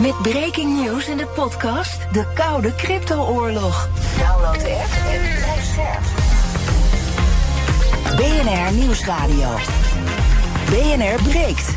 Met breaking news in de podcast De Koude Crypto-oorlog. Download de app en blijf scherp. BNR Nieuwsradio. BNR breekt.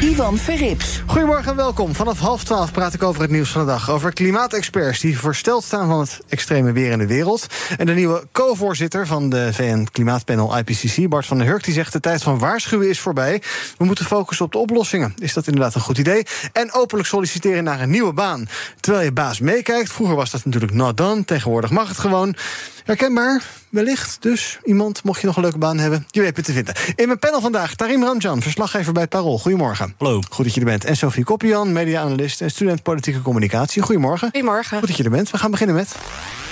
Ivan Verrips. Goedemorgen en welkom. Vanaf half twaalf praat ik over het nieuws van de dag. Over klimaatexperts die versteld staan van het extreme weer in de wereld. En de nieuwe co-voorzitter van de VN-klimaatpanel IPCC, Bart van der Hurk, die zegt de tijd van waarschuwen is voorbij. We moeten focussen op de oplossingen. Is dat inderdaad een goed idee? En openlijk solliciteren naar een nieuwe baan. Terwijl je baas meekijkt. Vroeger was dat natuurlijk not done. Tegenwoordig mag het gewoon. Herkenbaar, wellicht. Dus iemand, mocht je nog een leuke baan hebben, je weet het te vinden. In mijn panel vandaag, Tarim Ramjan, verslaggever bij Parool. Goedemorgen. Hallo. Goed dat je er bent. En Sophie Koppian, media-analyst en student politieke communicatie. Goedemorgen. Goedemorgen. Goed dat je er bent. We gaan beginnen met...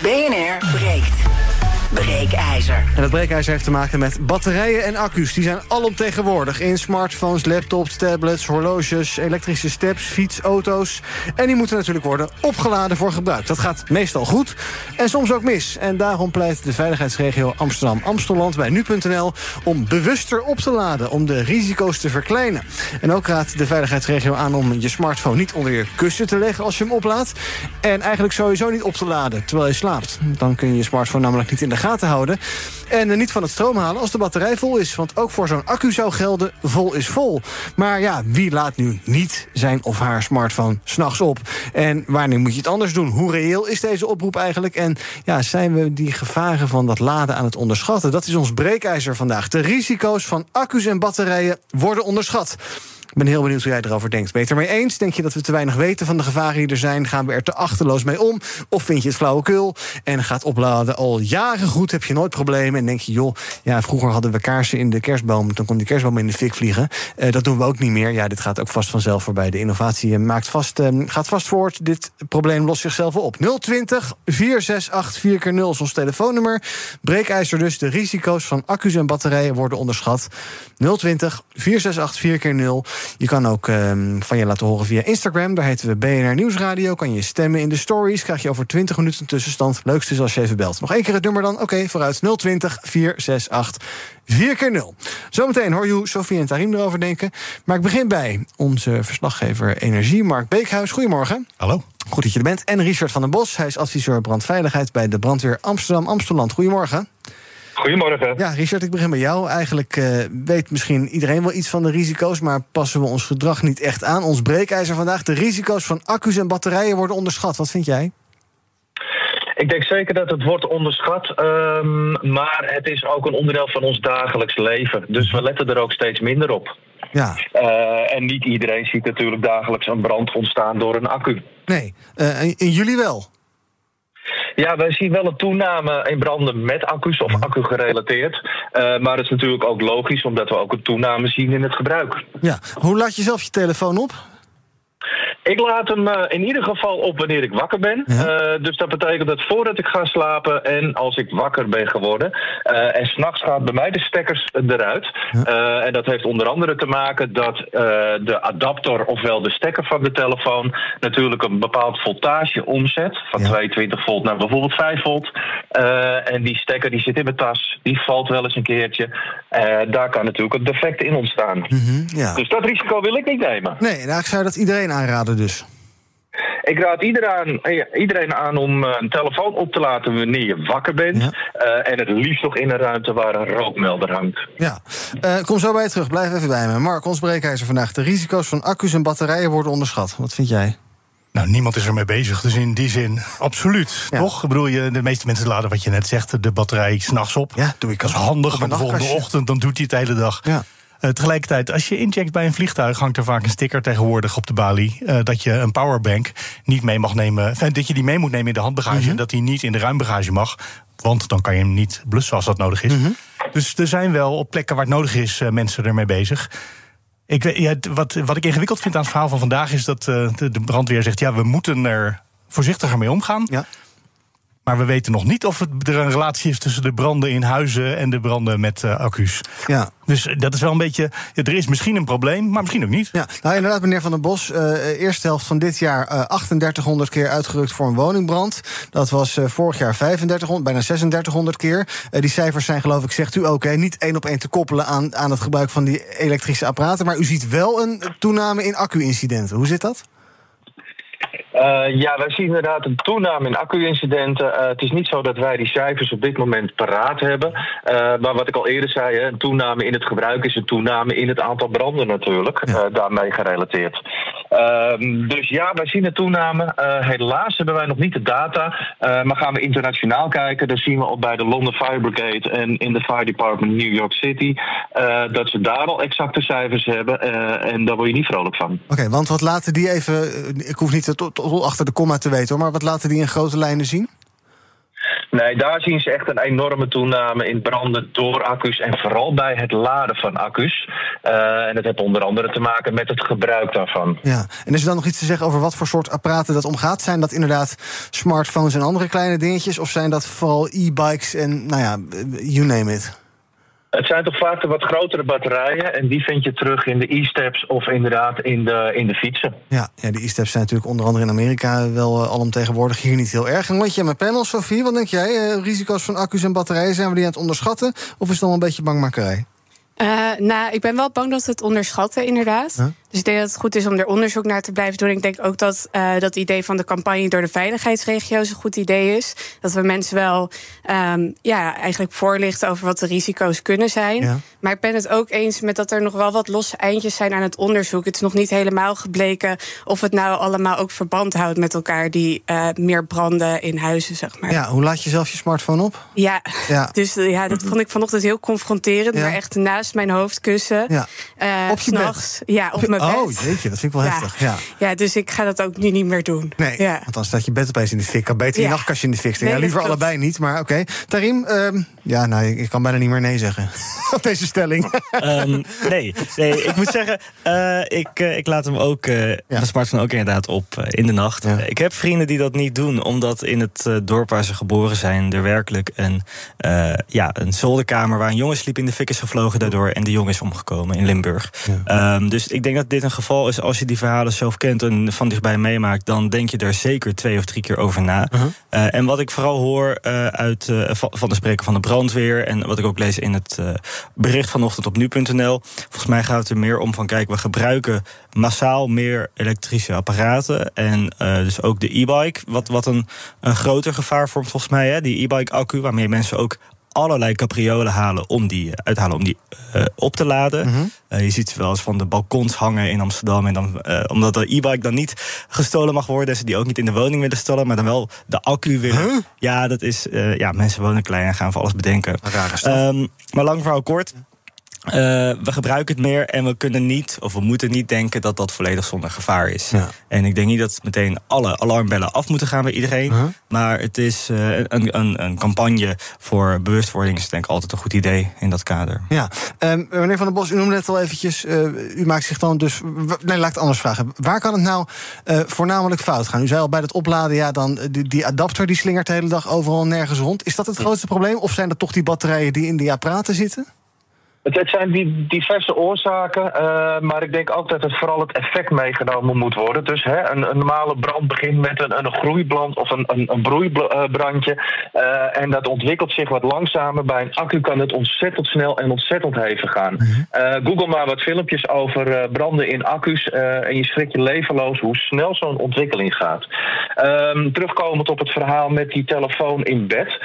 BNR breekt. Breekijzer. En dat breekijzer heeft te maken met batterijen en accu's. Die zijn alomtegenwoordig in smartphones, laptops, tablets, horloges, elektrische steps, fiets, auto's. En die moeten natuurlijk worden opgeladen voor gebruik. Dat gaat meestal goed en soms ook mis. En daarom pleit de veiligheidsregio Amsterdam-Amstelland bij nu.nl om bewuster op te laden, om de risico's te verkleinen. En ook raadt de veiligheidsregio aan om je smartphone niet onder je kussen te leggen als je hem oplaadt. En eigenlijk sowieso niet op te laden terwijl je slaapt. Dan kun je je smartphone namelijk niet in de gaten houden. En er niet van het stroom halen als de batterij vol is. Want ook voor zo'n accu zou gelden, vol is vol. Maar ja, wie laat nu niet zijn of haar smartphone s'nachts op? En wanneer moet je het anders doen? Hoe reëel is deze oproep eigenlijk? En ja, zijn we die gevaren van dat laden aan het onderschatten? Dat is ons breekijzer vandaag. De risico's van accu's en batterijen worden onderschat. Ik ben heel benieuwd hoe jij erover denkt. Het ermee eens? Denk je dat we te weinig weten van de gevaren die er zijn? Gaan we er te achterloos mee om? Of vind je het flauwekul? En gaat opladen al jaren goed? Heb je nooit problemen? En denk je, joh, ja, vroeger hadden we kaarsen in de kerstboom. Dan kon die kerstboom in de fik vliegen. Uh, dat doen we ook niet meer. Ja, dit gaat ook vast vanzelf voorbij. De innovatie maakt vast, uh, gaat vast voort. Dit probleem lost zichzelf op. 020 468 4 keer 0 is ons telefoonnummer. Breekijzer dus. De risico's van accu's en batterijen worden onderschat. 020 468 4 keer 0 je kan ook um, van je laten horen via Instagram. Daar heten we BNR Nieuwsradio. Kan je stemmen in de stories. Krijg je over 20 minuten een tussenstand. Leukste is als je even belt. Nog één keer het nummer dan. Oké, okay, vooruit 020 468 4 keer 0 Zometeen hoor je hoe Sofie en Tarim erover denken. Maar ik begin bij onze verslaggever Energie, Mark Beekhuis. Goedemorgen. Hallo. Goed dat je er bent. En Richard van den Bos. Hij is adviseur brandveiligheid bij de brandweer Amsterdam-Amsterdam. Goedemorgen. Goedemorgen. Ja, Richard, ik begin bij jou. Eigenlijk uh, weet misschien iedereen wel iets van de risico's, maar passen we ons gedrag niet echt aan? Ons breekijzer vandaag. De risico's van accu's en batterijen worden onderschat. Wat vind jij? Ik denk zeker dat het wordt onderschat, um, maar het is ook een onderdeel van ons dagelijks leven. Dus we letten er ook steeds minder op. Ja. Uh, en niet iedereen ziet natuurlijk dagelijks een brand ontstaan door een accu. Nee, uh, en jullie wel? Ja, wij zien wel een toename in branden met accu's of accu gerelateerd. Uh, maar dat is natuurlijk ook logisch, omdat we ook een toename zien in het gebruik. Ja, hoe laat je zelf je telefoon op? Ik laat hem uh, in ieder geval op wanneer ik wakker ben. Ja. Uh, dus dat betekent dat voordat ik ga slapen en als ik wakker ben geworden. Uh, en s'nachts gaat bij mij de stekkers eruit. Ja. en dat heeft onder andere te maken dat de adapter, ofwel de stekker van de telefoon, natuurlijk een bepaald voltage omzet. Van ja. 22 volt naar bijvoorbeeld 5 volt. en die stekker die zit in mijn tas, die valt wel eens een keertje. daar kan natuurlijk een defect in ontstaan. Mm -hmm, ja. Dus dat risico wil ik niet nemen. Nee, nou, ik zou dat iedereen aanraden dus. Ik raad iedereen, iedereen aan om een telefoon op te laten wanneer je wakker bent. Ja. Uh, en het liefst nog in een ruimte waar een rookmelder hangt. Ja, uh, kom zo bij je terug. Blijf even bij me. Mark, ons breekijzer vandaag. De risico's van accu's en batterijen worden onderschat. Wat vind jij? Nou, niemand is ermee bezig. Dus in die zin, absoluut. Ja. Toch? Ik bedoel, je, de meeste mensen laden wat je net zegt, de batterij s'nachts op. Ja, doe ik als handig. Want de volgende ochtend dan doet hij het de hele dag. Ja. Uh, tegelijkertijd, als je incheckt bij een vliegtuig, hangt er vaak een sticker tegenwoordig op de balie. Uh, dat je een powerbank niet mee mag nemen. Enfin, dat je die mee moet nemen in de handbagage. Mm -hmm. En dat die niet in de ruimbagage mag. Want dan kan je hem niet blussen als dat nodig is. Mm -hmm. Dus er zijn wel op plekken waar het nodig is, mensen ermee bezig. Ik, ja, wat, wat ik ingewikkeld vind aan het verhaal van vandaag is dat de, de brandweer zegt: ja, we moeten er voorzichtiger mee omgaan. Ja. Maar we weten nog niet of het, er een relatie is tussen de branden in huizen en de branden met uh, accu's. Ja. Dus dat is wel een beetje. Er is misschien een probleem, maar misschien ook niet. Ja, nou inderdaad, meneer Van der Bos. Uh, eerste helft van dit jaar uh, 3800 keer uitgerukt voor een woningbrand. Dat was vorig jaar 3500, bijna 3600 keer. die cijfers zijn, geloof ik, zegt u ook, hè, niet één op één te koppelen aan, aan het gebruik van die elektrische apparaten. Maar u ziet wel een toename in accu-incidenten. Hoe zit dat? Uh, ja, wij zien inderdaad een toename in accu-incidenten. Uh, het is niet zo dat wij die cijfers op dit moment paraat hebben. Uh, maar wat ik al eerder zei, hè, een toename in het gebruik is een toename in het aantal branden natuurlijk. Ja. daarmee gerelateerd. Ehm, dus ja, wij zien een toename. helaas hebben wij nog niet de data. maar gaan we internationaal kijken, dan zien we al bij de London Fire Brigade en in de Fire Department New York City dat ze daar al exacte cijfers hebben. en daar word je niet vrolijk van. Oké, okay, want wat laten die even. Ik hoef niet te achter de komma te weten hoor. Maar wat laten die in grote lijnen zien? Nee, daar zien ze echt een enorme toename in branden door accu's en vooral bij het laden van accu's. Uh, en dat heeft onder andere te maken met het gebruik daarvan. Ja, en is er dan nog iets te zeggen over wat voor soort apparaten dat omgaat? Zijn dat inderdaad smartphones en andere kleine dingetjes? Of zijn dat vooral e-bikes en, nou ja, you name it? Het zijn toch vaak de wat grotere batterijen. En die vind je terug in de e-steps of inderdaad in de, in de fietsen. Ja, ja de e-steps zijn natuurlijk onder andere in Amerika wel uh, alomtegenwoordig. Hier niet heel erg. En wat je mijn panel, Sophie, wat denk jij? Uh, risico's van accu's en batterijen, zijn we die aan het onderschatten? Of is het al een beetje bangmakerij? Uh, nou, ik ben wel bang dat we het onderschatten, inderdaad. Huh? Dus ik denk dat het goed is om er onderzoek naar te blijven doen. Ik denk ook dat uh, dat idee van de campagne door de veiligheidsregio's een goed idee is. Dat we mensen wel um, ja, eigenlijk voorlichten over wat de risico's kunnen zijn. Ja. Maar ik ben het ook eens met dat er nog wel wat losse eindjes zijn aan het onderzoek. Het is nog niet helemaal gebleken of het nou allemaal ook verband houdt met elkaar, die uh, meer branden in huizen, zeg maar. Ja, hoe laat je zelf je smartphone op? Ja, ja. dus ja, dat vond ik vanochtend heel confronterend. Ja. Maar echt naast mijn hoofdkussen. Ja. Uh, op je nachts, Ja, op mijn Oh, jeetje, dat vind ik wel ja. heftig. Ja. ja, dus ik ga dat ook nu niet meer doen. Nee, ja. want dan staat je bed opeens in de fik. Kan beter je nachtkastje in de fik. Nee, ja, liever allebei niet, maar oké. Okay. Tarim, um, ja, nou, ik kan bijna niet meer nee zeggen op deze stelling. Um, nee, nee, ik moet zeggen, uh, ik, uh, ik laat hem ook, uh, ja. mijn smartphone ook inderdaad op in de nacht. Ja. Ik heb vrienden die dat niet doen, omdat in het dorp waar ze geboren zijn... er werkelijk een, ja, een zolderkamer waar een jongen sliep in de fik is gevlogen daardoor... en de jongen is omgekomen in Limburg. Ja. Um, dus ik denk dat dit een geval is, als je die verhalen zelf kent... en van dichtbij meemaakt, dan denk je er zeker twee of drie keer over na. -huh. en wat ik vooral hoor uit, van de spreker van de brandweer... en wat ik ook lees in het bericht vanochtend op nu.nl. Volgens mij gaat het er meer om van, kijk, we gebruiken massaal meer elektrische apparaten. En dus ook de e-bike, wat, wat een, een groter gevaar vormt volgens mij. Hè? Die e-bike accu, waarmee mensen ook allerlei capriolen halen om die, uithalen om die uh, op te laden. Mm -hmm. uh, je ziet ze wel eens van de balkons hangen in Amsterdam. En dan, uh, omdat de e-bike dan niet gestolen mag worden, ze die ook niet in de woning willen stellen, maar dan wel de accu willen. Huh? Ja, dat is. ja, mensen wonen klein en gaan voor alles bedenken. Um, maar lang verhaal kort. Uh, we gebruiken het meer en we kunnen niet, of we moeten niet denken dat dat volledig zonder gevaar is. Ja. En ik denk niet dat meteen alle alarmbellen af moeten gaan bij iedereen. Uh -huh. Maar het is uh, een, een, een, campagne voor bewustwording is denk ik altijd een goed idee in dat kader. Ja, um, meneer Van der Bos, u noemde net al eventjes, uh, u maakt zich dan dus. Nee, laat ik het anders vragen. Waar kan het nou voornamelijk fout gaan? U zei al bij het opladen, ja, dan die, die adapter die slingert de hele dag overal nergens rond. Is dat het grootste probleem? Of zijn dat toch die batterijen die in die apparaten zitten? Het, het, zijn die diverse oorzaken, uh, maar ik denk ook dat het vooral het effect meegenomen moet worden. Dus hè, een, een, normale brand begint met een, een groeibrand of een, een, een broeibrandje. Uh, en dat ontwikkelt zich wat langzamer. Bij een accu kan het ontzettend snel en ontzettend hevig gaan. Uh, Google maar wat filmpjes over branden in accu's en je schrikt je levenloos hoe snel zo'n ontwikkeling gaat. Um, terugkomend op het verhaal met die telefoon in bed.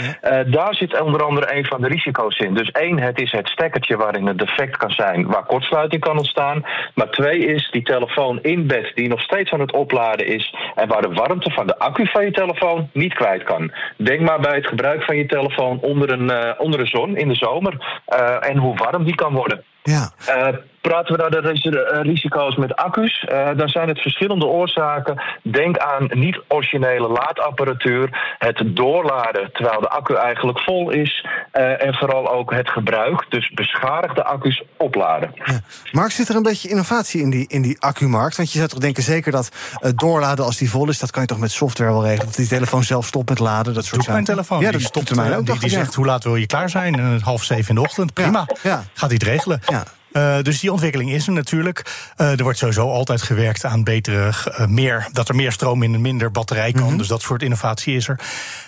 daar zit onder andere een van de risico's in. Dus één, het is het stekkertje waarin het defect kan zijn, waar kortsluiting kan ontstaan. Maar twee is die telefoon in bed die nog steeds aan het opladen is en waar de warmte van de accu van je telefoon niet kwijt kan. Denk maar bij het gebruik van je telefoon onder een, uh, onder de zon in de zomer uh, en hoe warm die kan worden. Ja. Uh, praten we naar de risico's met accu's, uh, dan zijn het verschillende oorzaken. Denk aan niet-originele laadapparatuur, het doorladen terwijl de accu eigenlijk vol is, uh, en vooral ook het gebruik, dus beschadigde accu's opladen. Ja. Mark, zit er een beetje innovatie in die, in die accumarkt? Want je zou toch denken zeker dat het doorladen als die vol is, dat kan je toch met software wel regelen? Dat die telefoon zelf stopt met laden, dat soort mijn telefoon. Ja, dat die stopt mij ook. Die, die zegt hoe laat wil je klaar zijn? Uh, half zeven in de ochtend. Prima. Ja. Ja. Gaat hij het regelen. Ja. Uh, dus die ontwikkeling is er natuurlijk. Uh, er wordt sowieso altijd gewerkt aan betere, uh, meer, dat er meer stroom in een minder batterij kan. Mm -hmm. Dus dat soort innovatie is er.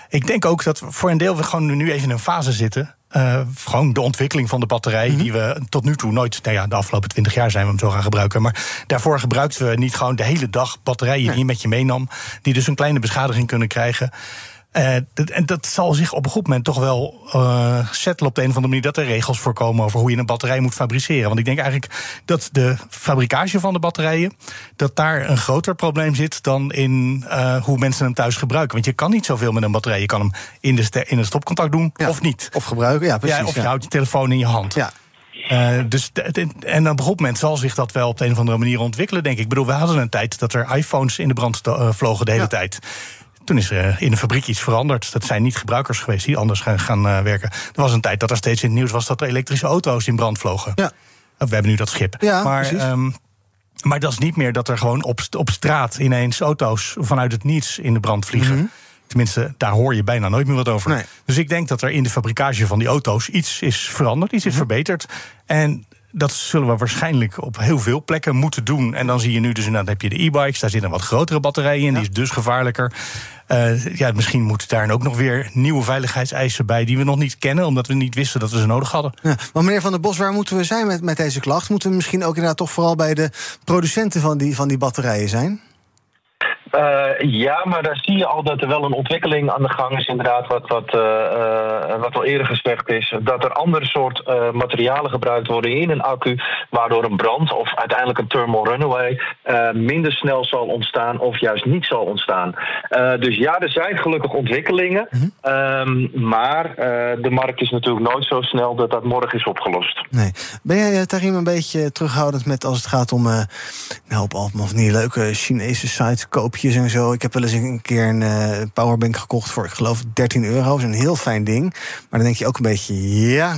Ik denk ook dat voor een deel we gewoon nu even in een fase zitten. gewoon de ontwikkeling van de batterij, mm -hmm. die we tot nu toe nooit, nou ja, de afgelopen twintig jaar zijn we hem zo gaan gebruiken. Maar daarvoor gebruikten we niet gewoon de hele dag batterijen nee. die je met je meenam, die dus een kleine beschadiging kunnen krijgen. Uh, dat, en dat zal zich op een goed moment toch wel uh, settelen op de een of andere manier dat er regels voorkomen over hoe je een batterij moet fabriceren. Want ik denk eigenlijk dat de fabricage van de batterijen, dat daar een groter probleem zit dan in uh, hoe mensen hem thuis gebruiken. Want je kan niet zoveel met een batterij. Je kan hem in de, in een stopcontact doen ja. of niet. Of gebruiken, ja, precies. Ja, of je ja. houdt je telefoon in je hand. Ja. Uh, dus en op een goed moment zal zich dat wel op de een of andere manier ontwikkelen, denk ik. Ik bedoel, we hadden een tijd dat er iPhones in de brand vlogen de hele ja. tijd. Toen is er in de fabriek iets veranderd. Dat zijn niet gebruikers geweest die anders gaan, gaan uh, werken. Er was een tijd dat er steeds in het nieuws was dat er elektrische auto's in brand vlogen. Ja. We hebben nu dat schip. Ja, maar, um, maar dat is niet meer dat er gewoon op, op straat ineens auto's vanuit het niets in de brand vliegen. Mm -hmm. Tenminste, daar hoor je bijna nooit meer wat over. Nee. Dus ik denk dat er in de fabrikage van die auto's iets is veranderd, iets is -hmm. verbeterd. En dat zullen we waarschijnlijk op heel veel plekken moeten doen. En dan zie je nu dus inderdaad heb je de e-bikes. Daar zit een wat grotere batterij in. Ja. Die is dus gevaarlijker. Uh, ja, misschien moeten daar ook nog weer nieuwe veiligheidseisen bij... die we nog niet kennen, omdat we niet wisten dat we ze nodig hadden. Ja, maar meneer Van der Bos, waar moeten we zijn met, met deze klacht? Moeten we misschien ook inderdaad toch vooral bij de producenten van die, van die batterijen zijn? Uh, ja, maar daar zie je al dat er wel een ontwikkeling aan de gang is, inderdaad, wat, wat, uh, uh, wat al eerder gezegd is. Dat er andere soort materialen gebruikt worden in een accu, waardoor een brand of uiteindelijk een thermal runaway minder snel zal ontstaan of juist niet zal ontstaan. dus ja, er zijn gelukkig ontwikkelingen, mm -hmm. maar de markt is natuurlijk nooit zo snel dat dat morgen is opgelost. Nee. Ben jij, Tarim, een beetje terughoudend met als het gaat om, nou, op allemaal van die leuke Chinese sites koop en zo. Ik heb wel eens een keer een uh, powerbank gekocht voor, ik geloof, 13 euro. Dat is een heel fijn ding. Maar dan denk je ook een beetje, ja,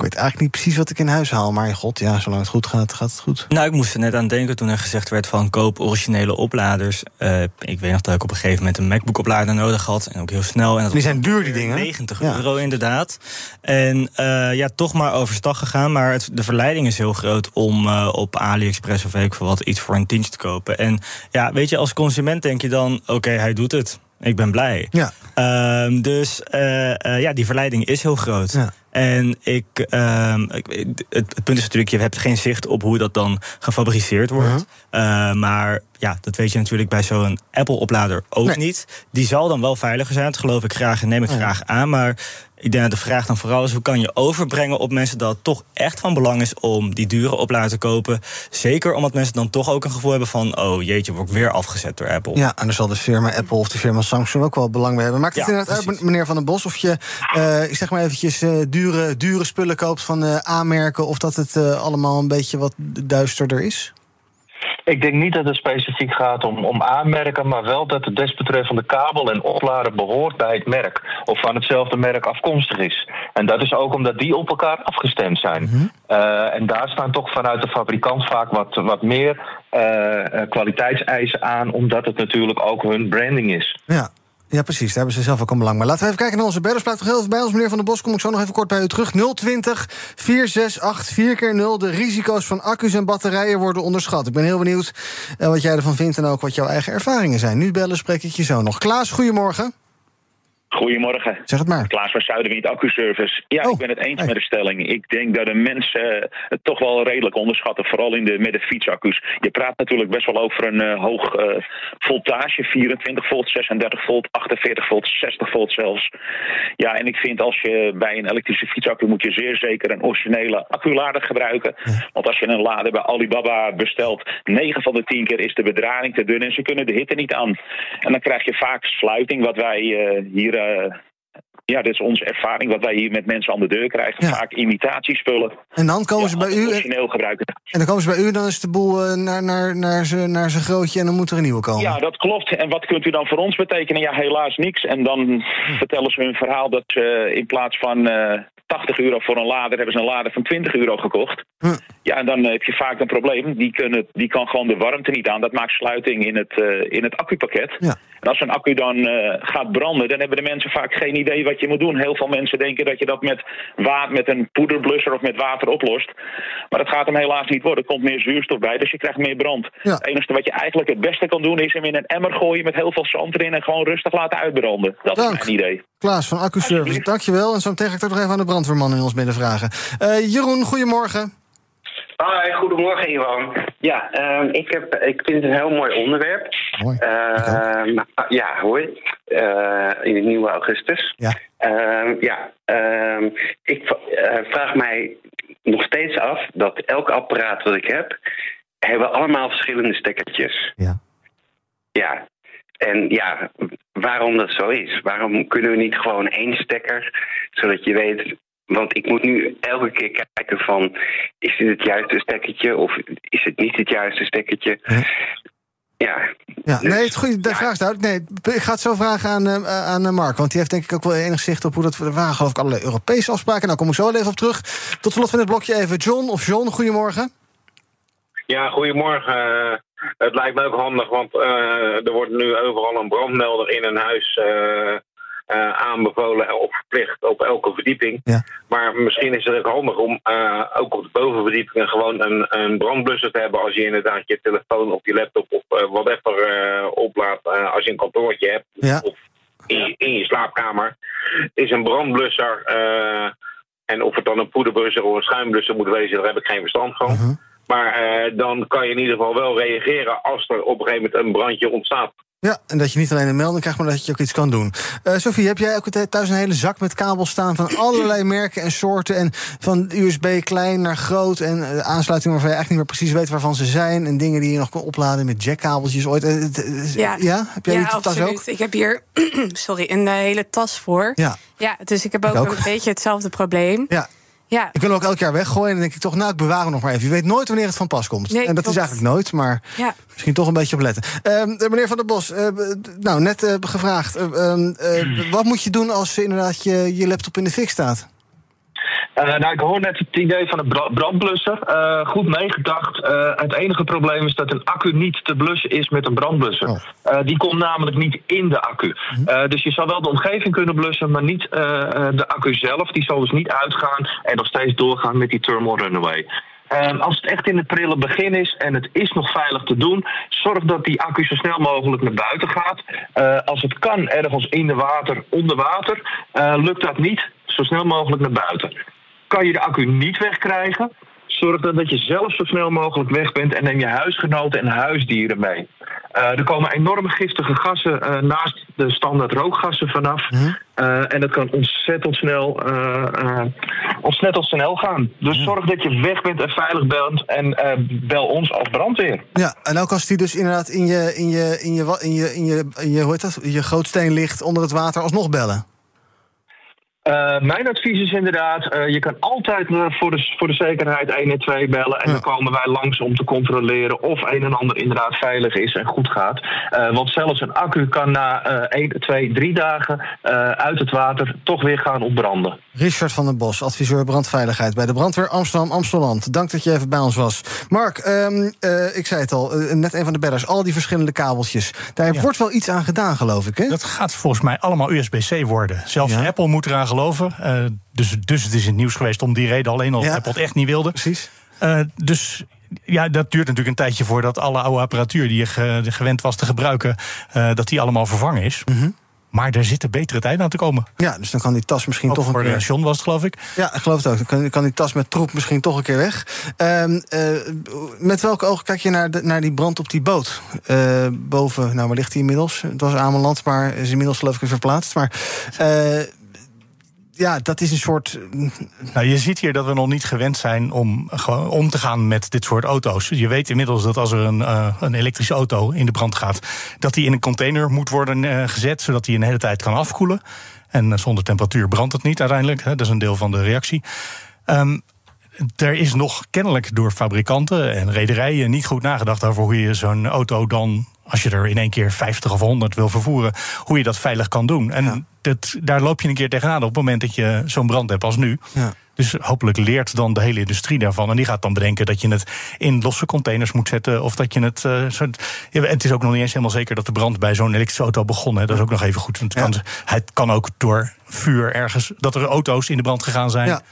ik weet eigenlijk niet precies wat ik in huis haal. Maar god, ja, zolang het goed gaat, gaat het goed. Nou, ik moest er net aan denken toen er gezegd werd van koop originele opladers. Uh, ik weet nog dat ik op een gegeven moment een MacBook-oplader nodig had. En ook heel snel. En dat die zijn duur, die dingen. 90 ja. euro inderdaad. En uh, ja, toch maar overstag gegaan. Maar het, de verleiding is heel groot om uh, op AliExpress of weet ik veel wat iets voor een tientje te kopen. En ja, weet je, als consument denk je dan, oké, okay, hij doet het. Ik ben blij. Ja. Um, dus ja, die verleiding is heel groot. Ja. En ik, um, het, het, punt is natuurlijk, je hebt geen zicht op hoe dat dan gefabriceerd wordt. Uh -huh. uh, maar ja, dat weet je natuurlijk bij zo'n Apple-oplader ook nee. niet. Die zal dan wel veiliger zijn, dat geloof ik graag en neem ik ja. graag aan. Maar ik denk dat de vraag dan vooral is: hoe kan je overbrengen op mensen dat het toch echt van belang is om die dure oplader te kopen? Zeker omdat mensen dan toch ook een gevoel hebben van: oh jeetje, word ik weer afgezet door Apple. Ja, en dan zal de firma Apple of de firma Samsung ook wel belang bij hebben. Maakt het ja, inderdaad uit, meneer Van den Bos, of je, uh, ik zeg maar eventjes, uh, dure, dure spullen koopt van uh, aanmerken, of dat het allemaal een beetje wat duisterder is? Ik denk niet dat het specifiek gaat om, om aanmerken, maar wel dat de desbetreffende kabel en oplader behoort bij het merk. Of van hetzelfde merk afkomstig is. En dat is ook omdat die op elkaar afgestemd zijn. Mm -hmm. uh, en daar staan toch vanuit de fabrikant vaak wat, wat meer uh, kwaliteitseisen aan, omdat het natuurlijk ook hun branding is. Ja. Ja, precies. Daar hebben ze zelf ook een belang. Maar laten we even kijken naar onze bellers. Blijf toch heel even bij ons, meneer Van der Bos. Kom ik zo nog even kort bij u terug. 020 468 4 keer 0 De risico's van accu's en batterijen worden onderschat. Ik ben heel benieuwd uh, wat jij ervan vindt en ook wat jouw eigen ervaringen zijn. Nu bellen spreek ik je zo nog. Klaas, goedemorgen. Goedemorgen. Zeg het maar. Klaas van Zuiderwind Accuservice. Ja, oh, ik ben het eens hey. met de stelling. Ik denk dat de mensen het toch wel redelijk onderschatten. Vooral in de, met de fietsaccu's. Je praat natuurlijk best wel over een uh, hoog uh, voltage. 24 volt, 36 volt, 48 volt, 60 volt zelfs. Ja, en ik vind als je bij een elektrische fietsaccu moet je zeer zeker een originele acculader gebruiken. Ja. Want als je een lader bij Alibaba bestelt, 9 van de 10 keer is de bedrading te dun en ze kunnen de hitte niet aan. En dan krijg je vaak sluiting, wat wij uh, hier ja, dat is onze ervaring wat wij hier met mensen aan de deur krijgen. Ja. Vaak imitatiespullen. En dan komen ze Ja, bij u. En, gebruiken. en dan komen ze bij u, dan is de boel eh, naar, naar, naar zijn naar grootje en dan moet er een nieuwe komen. Ja, dat klopt. En wat kunt u dan voor ons betekenen? Ja, helaas niks. En dan vertellen ze hun verhaal dat ze in plaats van eh 80 euro voor een lader... hebben ze een lader van 20 euro gekocht. Ja, en dan heb je vaak een probleem. Die, kunnen, die kan gewoon de warmte niet aan. Dat maakt sluiting in het, eh, in het accupakket. Ja. En als zo'n accu dan eh, gaat branden, dan hebben de mensen vaak geen idee wat je moet doen. Heel veel mensen denken dat je dat met, water, met een poederblusser of met water oplost. Maar dat gaat hem helaas niet worden. Er komt meer zuurstof bij, dus je krijgt meer brand. Ja. Het enige wat je eigenlijk het beste kan doen, is hem in een emmer gooien met heel veel zand erin en gewoon rustig laten uitbranden. Dat Dank. is mijn idee. Klaas van AccuService, dankjewel. En zo meteen ga ik ook nog even aan de brandweerman in ons midden vragen. Eh, Jeroen, goedemorgen. Hi, goedemorgen Iwan. Ja, ehm, ik, heb, ik vind het een heel mooi onderwerp. Mooi. Ehm, ja, hoi. Eh, in het nieuwe augustus. Ja. Ehm, ja, ik eh, vraag mij nog steeds af dat elk apparaat dat ik heb, hebben allemaal verschillende stekkertjes. Ja. Ja. En ja, waarom dat zo is. Waarom kunnen we niet gewoon één stekker, zodat je weet. Want ik moet nu elke keer kijken van, is dit het juiste stekkertje of is het niet het juiste stekkertje? Ja. Ja, Ja, Dus, nee, het goede, de ja. vraag is duidelijk. Nee, ik ga het zo vragen aan, eh, aan eh, Mark. Want die heeft denk ik ook wel enig zicht op hoe dat... Er waren geloof ik allerlei Europese afspraken. Nou, kom ik zo wel even op terug. Tot slot van dit blokje even John of John. Goedemorgen. Ja, goedemorgen. Eh, het lijkt me ook handig, want eh, er wordt nu overal een brandmelder in een huis eh, aanbevolen of verplicht op elke verdieping. Ja. Maar misschien is het ook handig om eh, ook op de bovenverdiepingen gewoon een, een brandblusser te hebben als je inderdaad je telefoon of je laptop of uh, whatever oplaadt als je een kantoortje hebt Ja. of in je, in je slaapkamer. Is een brandblusser en of het dan een poederblusser of een schuimblusser moet wezen, daar heb ik geen verstand van. Mhm. Maar dan kan je in ieder geval wel reageren als er op een gegeven moment een brandje ontstaat. Ja, en dat je niet alleen een melding krijgt, maar dat je ook iets kan doen. Eh Sophie, heb jij ook thuis een hele zak met kabels staan van allerlei merken en soorten? En van USB klein naar groot en eh, aansluitingen waarvan je eigenlijk niet meer precies weet waarvan ze zijn. En dingen die je nog kan opladen met jackkabeltjes ooit. Eh, Ja. ja? Heb jij ja, die tas absoluut. ook? Ik heb hier sorry, een eh, hele tas voor. Ja. Ja, dus ik heb ook, Ik ook. een beetje hetzelfde probleem. Ja. Ja, Ik wil ook elk jaar weggooien. En dan denk ik toch, nou, ik bewaar hem nog maar even. Je weet nooit wanneer het van pas komt. Nee, en dat klopt. is eigenlijk nooit, maar ja. misschien toch een beetje op letten. Ehm, eh, meneer Van der Bos, eh, nou, net eh, gevraagd. eh, ehm, eh, wat moet je doen als inderdaad je, je laptop in de fik staat? Uh, nou, ik hoor net het idee van een bra- brandblusser. Uh, goed meegedacht. Uh, het enige probleem is dat een accu niet te blussen is met een brandblusser. Oh. Die komt namelijk niet in de accu. Uh, dus je zal wel de omgeving kunnen blussen, maar niet de accu zelf. Die zal dus niet uitgaan en nog steeds doorgaan met die thermal runaway. Uh, als het echt in het prille begin is en het is nog veilig te doen, zorg dat die accu zo snel mogelijk naar buiten gaat. Uh, als het kan, ergens in de water, onder water. Uh, lukt dat niet, zo snel mogelijk naar buiten. Kan je de accu niet wegkrijgen, zorg dan dat je zelf zo snel mogelijk weg bent en neem je huisgenoten en huisdieren mee. Uh, er komen enorme giftige gassen uh, naast de standaard rookgassen vanaf. Uh, en dat kan ontzettend snel, ontzettend snel gaan. Dus zorg dat je weg bent en veilig bent en bel ons als brandweer. Ja, en ook als die dus inderdaad in je, in je, in je, in je, in je, in je, hoe heet dat, je grootsteen ligt onder het water, alsnog bellen. Uh, mijn advies is inderdaad, uh, je kan altijd uh, voor, de, voor de zekerheid 112 bellen. En ja. dan komen wij langs om te controleren of een en ander inderdaad veilig is en goed gaat. want zelfs een accu kan na 1, 2, 3 dagen uit het water toch weer gaan opbranden. Richard van den Bos, adviseur brandveiligheid bij de brandweer Amsterdam Amsteland. Dank dat je even bij ons was. Mark, um, ik zei het al, net een van de bedders, al die verschillende kabeltjes. Daar ja. wordt wel iets aan gedaan, geloof ik. Hè? Dat gaat volgens mij allemaal USB-C worden. Zelfs ja. Apple moet eraan geloven. Uh, dus, dus het is in het nieuws geweest om die reden alleen al ja. Apple het echt niet wilde. Precies. Uh, dus ja, dat duurt natuurlijk een tijdje voordat alle oude apparatuur die je ge, gewend was te gebruiken, uh, dat die allemaal vervangen is. Mm -hmm. Maar er zitten betere tijden aan te komen. Ja, dus dan kan die tas misschien Ook toch voor een keer... John was het, geloof ik. Ja, ik geloof het ook. Dan kan, kan die tas met troep misschien toch een keer weg. Um, met welke ogen kijk je naar, de, naar die brand op die boot? Uh, boven, nou, waar ligt die inmiddels? Het was Ameland, maar is inmiddels geloof ik verplaatst. Maar ja, dat is een soort. Nou, je ziet hier dat we nog niet gewend zijn om om te gaan met dit soort auto's. Je weet inmiddels dat als er een, uh, een elektrische auto in de brand gaat, dat die in een container moet worden uh, gezet, zodat die een hele tijd kan afkoelen. En zonder temperatuur brandt het niet uiteindelijk. Hè, dat is een deel van de reactie. Ehm, er is nog kennelijk door fabrikanten en rederijen niet goed nagedacht over hoe je zo'n auto dan, als je er in één keer 50 of 100 wil vervoeren, hoe je dat veilig kan doen. En dat, daar loop je een keer tegenaan op het moment dat je zo'n brand hebt als nu. Ja. Dus hopelijk leert dan de hele industrie daarvan. En die gaat dan bedenken dat je het in losse containers moet zetten. Of dat je het. Uh, ja, het is ook nog niet eens helemaal zeker dat de brand bij zo'n elektrische auto begonnen. Dat is ook nog even goed. Het, kan, het kan ook door vuur ergens. dat er auto's in de brand gegaan zijn. Ja.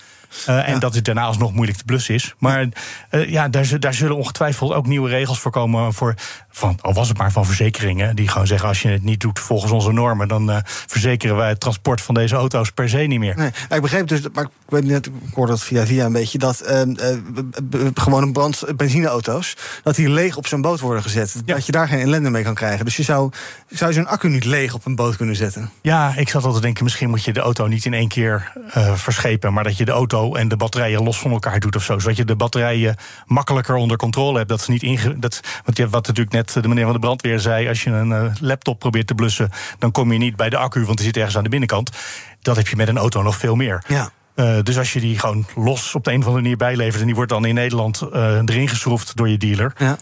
Uh, en dat het daarna alsnog moeilijk te blussen is. Maar uh, ja, daar, daar, zullen ongetwijfeld ook nieuwe regels voor komen. Voor, van, al was het maar van verzekeringen. Die gewoon zeggen: als je het niet doet volgens onze normen. dan uh, verzekeren wij het transport van deze auto's per se niet meer. Nee, ik begreep dus, maar ik weet niet, ik hoorde dat via via een beetje. dat gewoon brand benzineauto's. dat die leeg op zo'n boot worden gezet. Ja. Dat je daar geen ellende mee kan krijgen. Dus je zou, zou zo'n accu niet leeg op een boot kunnen zetten? Ja, ik zat altijd te denken: misschien moet je de auto niet in één keer verschepen. maar dat je de auto en de batterijen los van elkaar doet of zo. Zodat je de batterijen makkelijker onder controle hebt. Dat ze niet inge dat, want je, wat natuurlijk net de meneer van de brandweer zei. Als je een uh, laptop probeert te blussen, dan kom je niet bij de accu, want die zit ergens aan de binnenkant. Dat heb je met een auto nog veel meer. Ja. Uh, dus als je die gewoon los op de een of andere manier bijlevert en die wordt dan in Nederland uh, erin geschroefd door je dealer. Ja.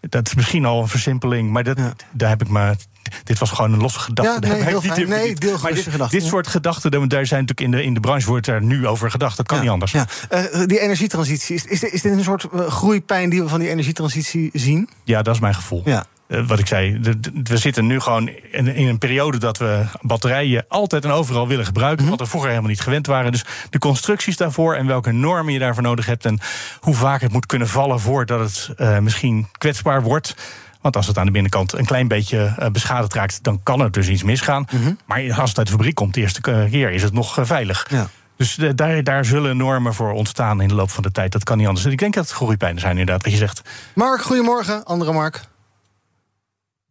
Dat is misschien al een versimpeling, maar dat, ja. daar heb ik maar dit was gewoon een losse gedachte. Ja, nee, heel nee deel maar dit, gedachte, dit soort gedachten, daar zijn natuurlijk in de, in de branche wordt er nu over gedacht. Dat kan ja, niet anders. Ja. Uh, die energietransitie, is, is, dit, is dit een soort uh, groeipijn die we van die energietransitie zien? Ja, dat is mijn gevoel. Ja. Uh, wat ik zei, de, de, we zitten nu gewoon in, in, een periode dat we batterijen altijd en overal willen gebruiken. -hmm. Wat we vroeger helemaal niet gewend waren. Dus de constructies daarvoor en welke normen je daarvoor nodig hebt. En hoe vaak het moet kunnen vallen voordat het uh, misschien kwetsbaar wordt. Want als het aan de binnenkant een klein beetje uh, beschadigd raakt, dan kan er dus iets misgaan. Mhm. Mm -hmm. Maar als het uit de fabriek komt, de eerste keer is het nog uh, veilig. Ja. Dus de, daar, daar zullen normen voor ontstaan in de loop van de tijd. Dat kan niet anders. Ik denk dat het groeipijnen zijn, inderdaad, wat je zegt. Mark, goedemorgen. Andere Mark.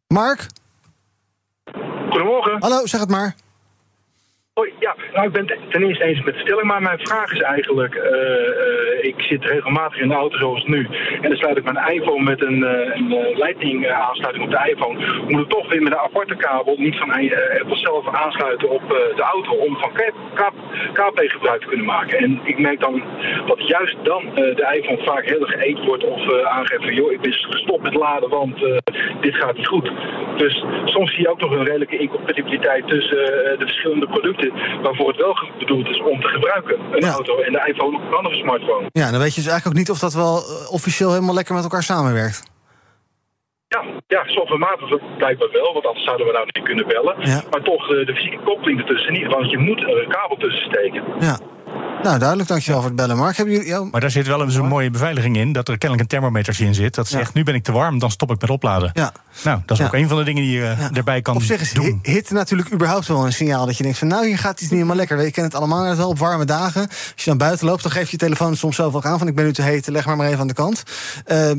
Mark? Goedemorgen. Hallo, zeg het maar. Hoi, ja, nou, ik ben het ten eerste eens met de stelling, maar mijn vraag is eigenlijk: uh, uh, ik zit regelmatig in de auto zoals nu, en dan sluit ik mijn iPhone met een, uh, een lightning aansluiting op de iPhone. Moet ik toch weer met een aparte kabel, niet van Apple zelf aansluiten op de auto, om van KP gebruik te kunnen maken. En ik merk dan dat juist dan de iPhone vaak heel erg wordt of aangeeft van: joh, ik ben gestopt met laden, want dit gaat niet goed. Dus soms zie je ook nog een redelijke incompatibiliteit tussen de verschillende producten waarvoor het wel bedoeld is om te gebruiken. Een ja. auto en de iPhone of een andere smartphone. Ja, dan weet je dus eigenlijk ook niet of dat wel officieel helemaal lekker met elkaar samenwerkt. Ja, ja softwarematig blijkbaar wel, want anders zouden we nou niet kunnen bellen. Ja. Maar toch de, de fysieke koppeling ertussen niet, want je moet er een kabel tussen steken. Ja. Nou, duidelijk, dankjewel voor het bellen. Mark, hebben jullie... Maar daar zit wel een mooie beveiliging in, dat er kennelijk een thermometer in zit. Dat zegt, ja. nu ben ik te warm, dan stop ik met opladen. Ja. Nou, dat is ook een van de dingen die je ja. erbij kan Op zich is doen. hitte natuurlijk überhaupt wel een signaal dat je denkt van... nou, hier gaat iets niet helemaal lekker. We kennen het allemaal wel op warme dagen. Als je dan buiten loopt, dan geef je je telefoon soms zelf ook aan... van ik ben nu te heet, leg maar maar even aan de kant. Uh,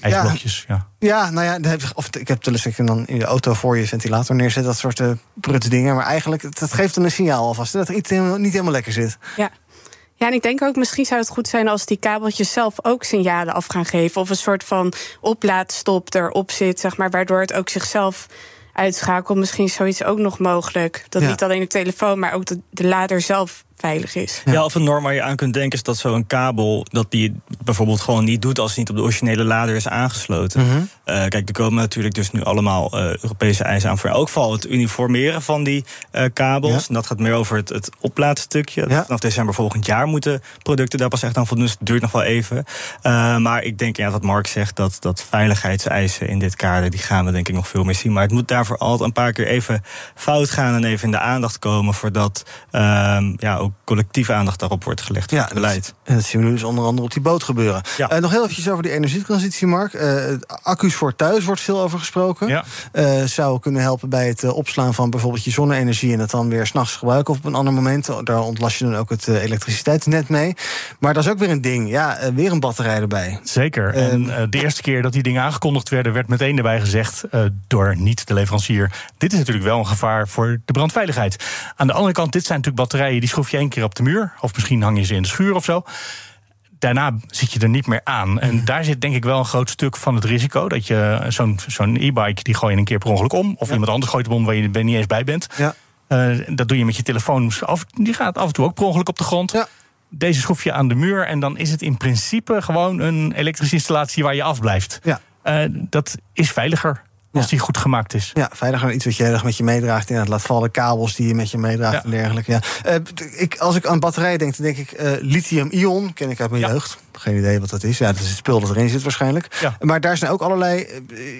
IJsblokjes, ja. Ja, nou ja, of ik heb wel eens dan in de auto voor je ventilator neerzet, dat soort uh, prutte dingen. Maar eigenlijk, dat geeft dan een signaal alvast dat er iets helemaal, niet helemaal lekker zit. Ja. Ja, en ik denk ook, misschien zou het goed zijn als die kabeltjes zelf ook signalen af gaan geven. Of een soort van oplaadstop erop zit, zeg maar, waardoor het ook zichzelf uitschakelt. Misschien is zoiets ook nog mogelijk. Dat Ja. niet alleen de telefoon, maar ook de, de lader zelf veilig is. Ja. of een norm waar je aan kunt denken is dat zo'n kabel... dat die bijvoorbeeld gewoon niet doet als het niet op de originele lader is aangesloten. Mhm. Eh, kijk, er komen natuurlijk dus nu allemaal eh, Europese eisen aan... voor elk geval het uniformeren van die eh, kabels. Ja. En dat gaat meer over het, het oplaadstukje. Ja. Vanaf december volgend jaar moeten producten daar pas echt aan voldoen. Dus het duurt nog wel even. Eh, maar ik denk, ja, wat Mark zegt... Dat, dat veiligheidseisen in dit kader... die gaan we denk ik nog veel meer zien. Maar het moet daarvoor altijd een paar keer even fout gaan... en even in de aandacht komen... voordat ehm, ja, ook collectieve aandacht daarop wordt gelegd. Ja, het beleid. En dat zien we nu dus onder andere op die boot gebeuren. Ja. Eh, nog heel eventjes over die energietransitie, Mark. Eh, accu's voor thuis wordt veel over gesproken. Ja. Eh, zou kunnen helpen bij het opslaan van bijvoorbeeld je zonne-energie... en het dan weer s'nachts gebruiken of op een ander moment. Daar ontlast je dan ook het elektriciteitsnet mee. Maar dat is ook weer een ding. Ja, weer een batterij erbij. Zeker. En uh, de eerste keer dat die dingen aangekondigd werden, werd meteen erbij gezegd door niet de leverancier. Dit is natuurlijk wel een gevaar voor de brandveiligheid. Aan de andere kant, dit zijn natuurlijk batterijen die schroef je één keer op de muur. Of misschien hang je ze in de schuur of zo. Daarna zit je er niet meer aan. En daar zit denk ik wel een groot stuk van het risico. Dat je zo'n zo'n e-bike, die gooi je een keer per ongeluk om. Of Ja. iemand anders gooit hem om waar je er niet eens bij bent. Ja. Uh, dat doe je met je telefoon. Af, die gaat af en toe ook per ongeluk op de grond. Ja. Deze schroef je aan de muur en dan is het in principe gewoon een elektrische installatie waar je afblijft. Ja. Uh, dat is veiliger. Als die goed gemaakt is. Ja, veiliger iets wat je erg met je meedraagt. het laat vallen kabels die je met je meedraagt en dergelijke. Ja. Uh, ik, als ik aan batterijen denk, dan denk ik uh, lithium-ion. Ken ik uit mijn jeugd. Geen idee wat dat is. Ja, dat is het spul dat erin zit waarschijnlijk. Ja. Maar daar zijn ook allerlei...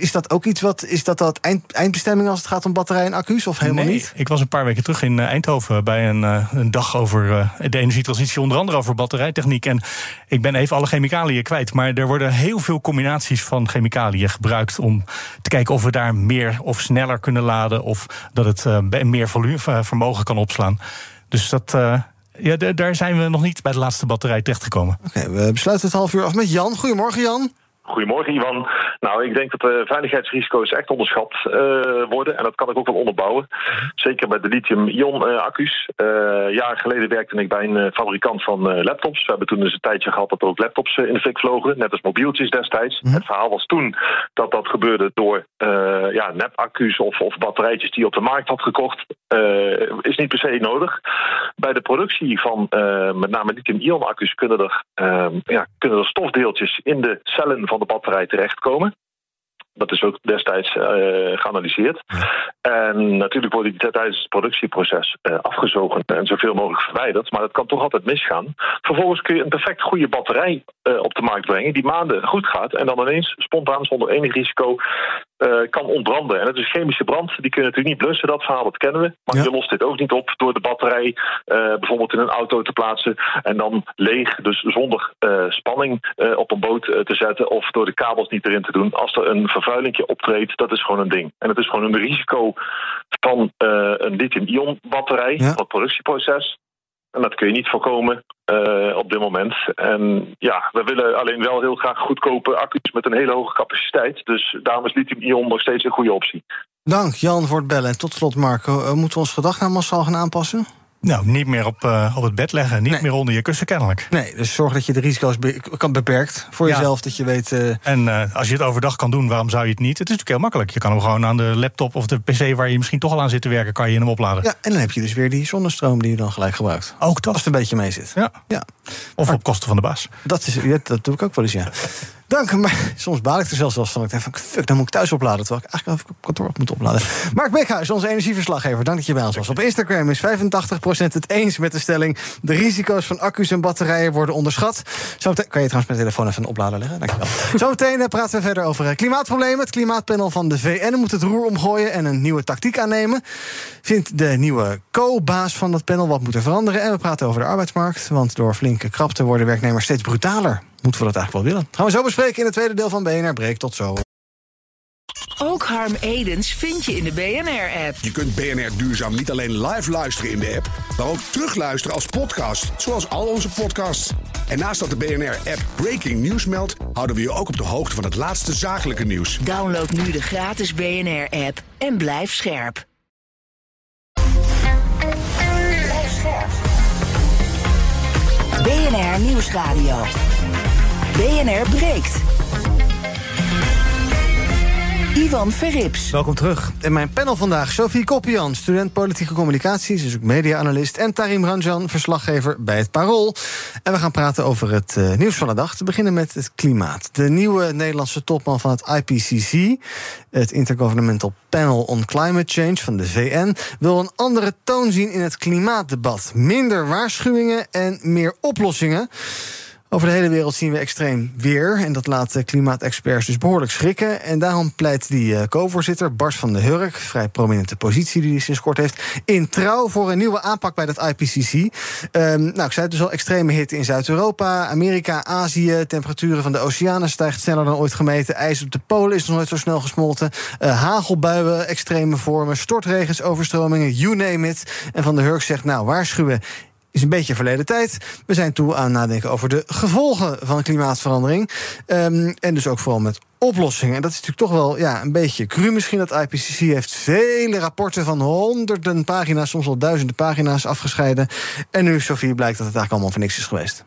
Is dat ook iets wat... Is dat dat eind, eindbestemming als het gaat om batterijen en accu's? Of helemaal nee, niet? Ik was een paar weken terug in Eindhoven... bij een, uh, een dag over de energietransitie. Onder andere over batterijtechniek. En ik ben even alle chemicaliën kwijt. Maar er worden heel veel combinaties van chemicaliën gebruikt... om te kijken of we daar meer of sneller kunnen laden... of dat het meer volume, vermogen kan opslaan. Dus dat... Ja, daar zijn we nog niet bij de laatste batterij terechtgekomen. Oké, we besluiten het half uur af met Jan. Goedemorgen, Jan. Goedemorgen, Ivan. Nou, ik denk dat de veiligheidsrisico's echt onderschat uh, worden. En dat kan ik ook wel onderbouwen. Zeker bij de lithium-ion-accu's. Uh, jaren geleden werkte ik bij een fabrikant van laptops. We hebben toen eens een tijdje gehad dat er ook laptops in de fik vlogen. Net als mobieltjes destijds. Mm -hmm. Het verhaal was toen dat dat gebeurde door ja, nep-accu's of, of batterijtjes die je op de markt had gekocht. is niet per se nodig. Bij de productie van met name lithium-ion-accu's kunnen, er, ja, kunnen er stofdeeltjes in de cellen van de batterij terechtkomen. Dat is ook destijds uh, geanalyseerd. En natuurlijk worden die tijdens het productieproces uh, afgezogen en zoveel mogelijk verwijderd. Maar dat kan toch altijd misgaan. Vervolgens kun je een perfect goede batterij uh, op de markt brengen, die maanden goed gaat. En dan ineens spontaan zonder enig risico kan ontbranden. En het is chemische brand, die kun je natuurlijk niet blussen, dat verhaal, dat kennen we. Maar ja. je lost dit ook niet op door de batterij bijvoorbeeld in een auto te plaatsen. En dan leeg, dus zonder spanning op een boot te zetten. Of door de kabels niet erin te doen. Als er een vervuiling optreedt, dat is gewoon een ding. En het is gewoon een risico van een lithium-ion batterij, ja. het productieproces. En dat kun je niet voorkomen uh, op dit moment. En ja, we willen alleen wel heel graag goedkope accu's met een hele hoge capaciteit. Dus daarom is lithium-ion nog steeds een goede optie. Dank Jan voor het bellen. En tot slot Marco, uh, moeten we ons gedacht nou massaal gaan aanpassen? Nou, niet meer op, uh, op het bed leggen. Niet Nee. meer onder je kussen kennelijk. Nee, dus zorg dat je de risico's be kan beperkt voor Ja. jezelf. Dat je weet. eh, En eh, als je het overdag kan doen, waarom zou je het niet? Het is natuurlijk heel makkelijk. Je kan hem gewoon aan de laptop of de pc waar je misschien toch al aan zit te werken, kan je hem opladen. ja, en dan heb je dus weer die zonnestroom die je dan gelijk gebruikt. Ook dat. Als het een beetje mee zit. Ja. ja. Of op kosten van de baas. Dat, is, ja, dat doe ik ook wel eens, ja. Dank, maar soms baal ik er zelfs wel van. Ik denk van, fuck, dan moet ik thuis opladen. Terwijl ik eigenlijk even op kantoor moet opladen. Mark Beekhuis, onze energieverslaggever. Dank dat je bij ons was. Op Instagram is 85% het eens met de stelling... de risico's van accu's en batterijen worden onderschat. Zometeen, kan je trouwens mijn telefoon even een oplader leggen? Dankjewel. Zometeen eh, praten we verder over eh, klimaatproblemen. Het klimaatpanel van de VN moet het roer omgooien... en een nieuwe tactiek aannemen. Vindt de nieuwe co-baas van dat panel wat moet er veranderen. En we praten over de arbeidsmarkt. Want door flinke krapte worden werknemers steeds brutaler. Moeten we dat eigenlijk wel willen? Gaan we zo bespreken in het tweede deel van BNR Breek. Tot zo. Ook Harm Edens vind je in de BNR-app. Je kunt BNR Duurzaam niet alleen live luisteren in de app, maar ook terugluisteren als podcast, zoals al onze podcasts. En naast dat de BNR-app Breaking News meldt, houden we je ook op de hoogte van het laatste zakelijke nieuws. Download nu de gratis BNR-app en blijf scherp. BNR Nieuwsradio. BNR breekt. Ivan Verrips. Welkom terug. In mijn panel vandaag Sophie Koppian, student politieke communicatie, dus ook media-analyst. En Tarim Ranjan, verslaggever bij het Parool. En we gaan praten over het eh, nieuws van de dag. Te beginnen met het klimaat. De nieuwe Nederlandse topman van het IPCC, het Intergovernmental Panel on Climate Change van de VN, wil een andere toon zien in het klimaatdebat. Minder waarschuwingen en meer oplossingen. Over de hele wereld zien we extreem weer. En dat laat de klimaatexperts dus behoorlijk schrikken. En daarom pleit die eh, co-voorzitter Bart van der Hurk... vrij prominente positie die hij sinds kort heeft... in trouw voor een nieuwe aanpak bij dat IPCC. Ehm, nou, ik zei het dus al, extreme hitte in Zuid-Europa, Amerika, Azië... temperaturen van de oceanen stijgt sneller dan ooit gemeten... ijs op de polen is nog nooit zo snel gesmolten... eh, hagelbuien, extreme vormen, stortregens, overstromingen, you name it. En van der Hurk zegt, nou, waarschuwen is een beetje verleden tijd. We zijn toe aan nadenken over de gevolgen van klimaatverandering. Ehm, en dus ook vooral met oplossingen. En dat is natuurlijk toch wel ja, een beetje cru misschien. Dat IPCC heeft vele rapporten van honderden pagina's... soms wel duizenden pagina's afgescheiden. En nu, Sofie, blijkt dat het eigenlijk allemaal voor niks is geweest.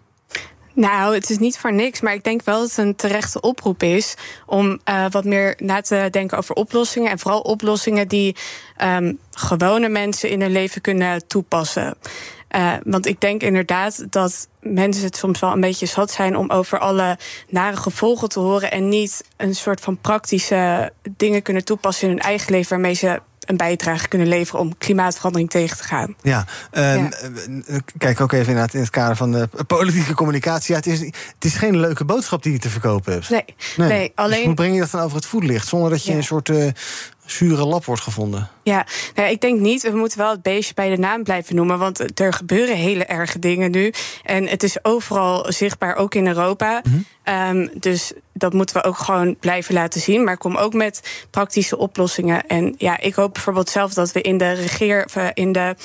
Nou, het is niet voor niks, maar ik denk wel dat het een terechte oproep is om uh, wat meer na te denken over oplossingen. En vooral oplossingen die um, gewone mensen in hun leven kunnen toepassen. Uh, want ik denk inderdaad dat mensen het soms wel een beetje zat zijn om over alle nare gevolgen te horen en niet een soort van praktische dingen kunnen toepassen in hun eigen leven waarmee ze een bijdrage kunnen leveren om klimaatverandering tegen te gaan. Ja, um, ja. kijk ook even inderdaad in het kader van de politieke communicatie. Ja, het, is, het is geen leuke boodschap die je te verkopen hebt. Nee, nee. nee alleen... Dus hoe breng je dat dan over het voetlicht zonder dat je ja. een soort uh, zure lap wordt gevonden? Ja, nou, ik denk niet. We moeten wel het beestje bij de naam blijven noemen. Want er gebeuren hele erge dingen nu. En het is overal zichtbaar, ook in Europa. Mm -hmm. um, dus dat moeten we ook gewoon blijven laten zien. Maar kom ook met praktische oplossingen. En ja, ik hoop bijvoorbeeld zelf dat we in de regeer, in de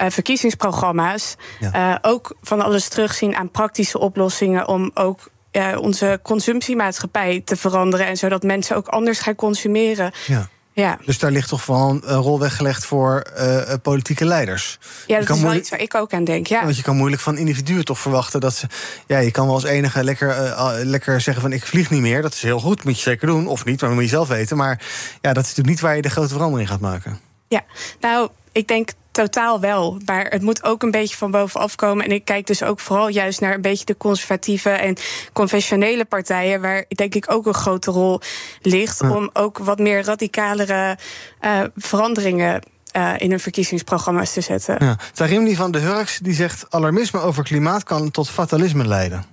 uh, verkiezingsprogramma's ja. uh, ook van alles terugzien aan praktische oplossingen om ook uh, onze consumptiemaatschappij te veranderen. En zodat mensen ook anders gaan consumeren. Ja. Ja. Dus daar ligt toch wel een rol weggelegd voor uh, politieke leiders. Ja, dat is wel iets waar ik ook aan denk. Ja. Want je kan moeilijk van individuen toch verwachten dat ze. Ja, je kan wel als enige lekker, uh, lekker zeggen van ik vlieg niet meer. Dat is heel goed, moet je zeker doen. Of niet, maar dat moet je zelf weten. Maar ja, dat is natuurlijk niet waar je de grote verandering gaat maken. Ja, nou, ik denk totaal wel. Maar het moet ook een beetje van bovenaf komen. En ik kijk dus ook vooral juist naar een beetje de conservatieve en conventionele partijen, waar denk ik ook een grote rol ligt. Ja. Om ook wat meer radicalere uh, veranderingen. Uh, in hun verkiezingsprogramma's te zetten. Ja. Tarimni van de Hurks die zegt: alarmisme over klimaat kan tot fatalisme leiden.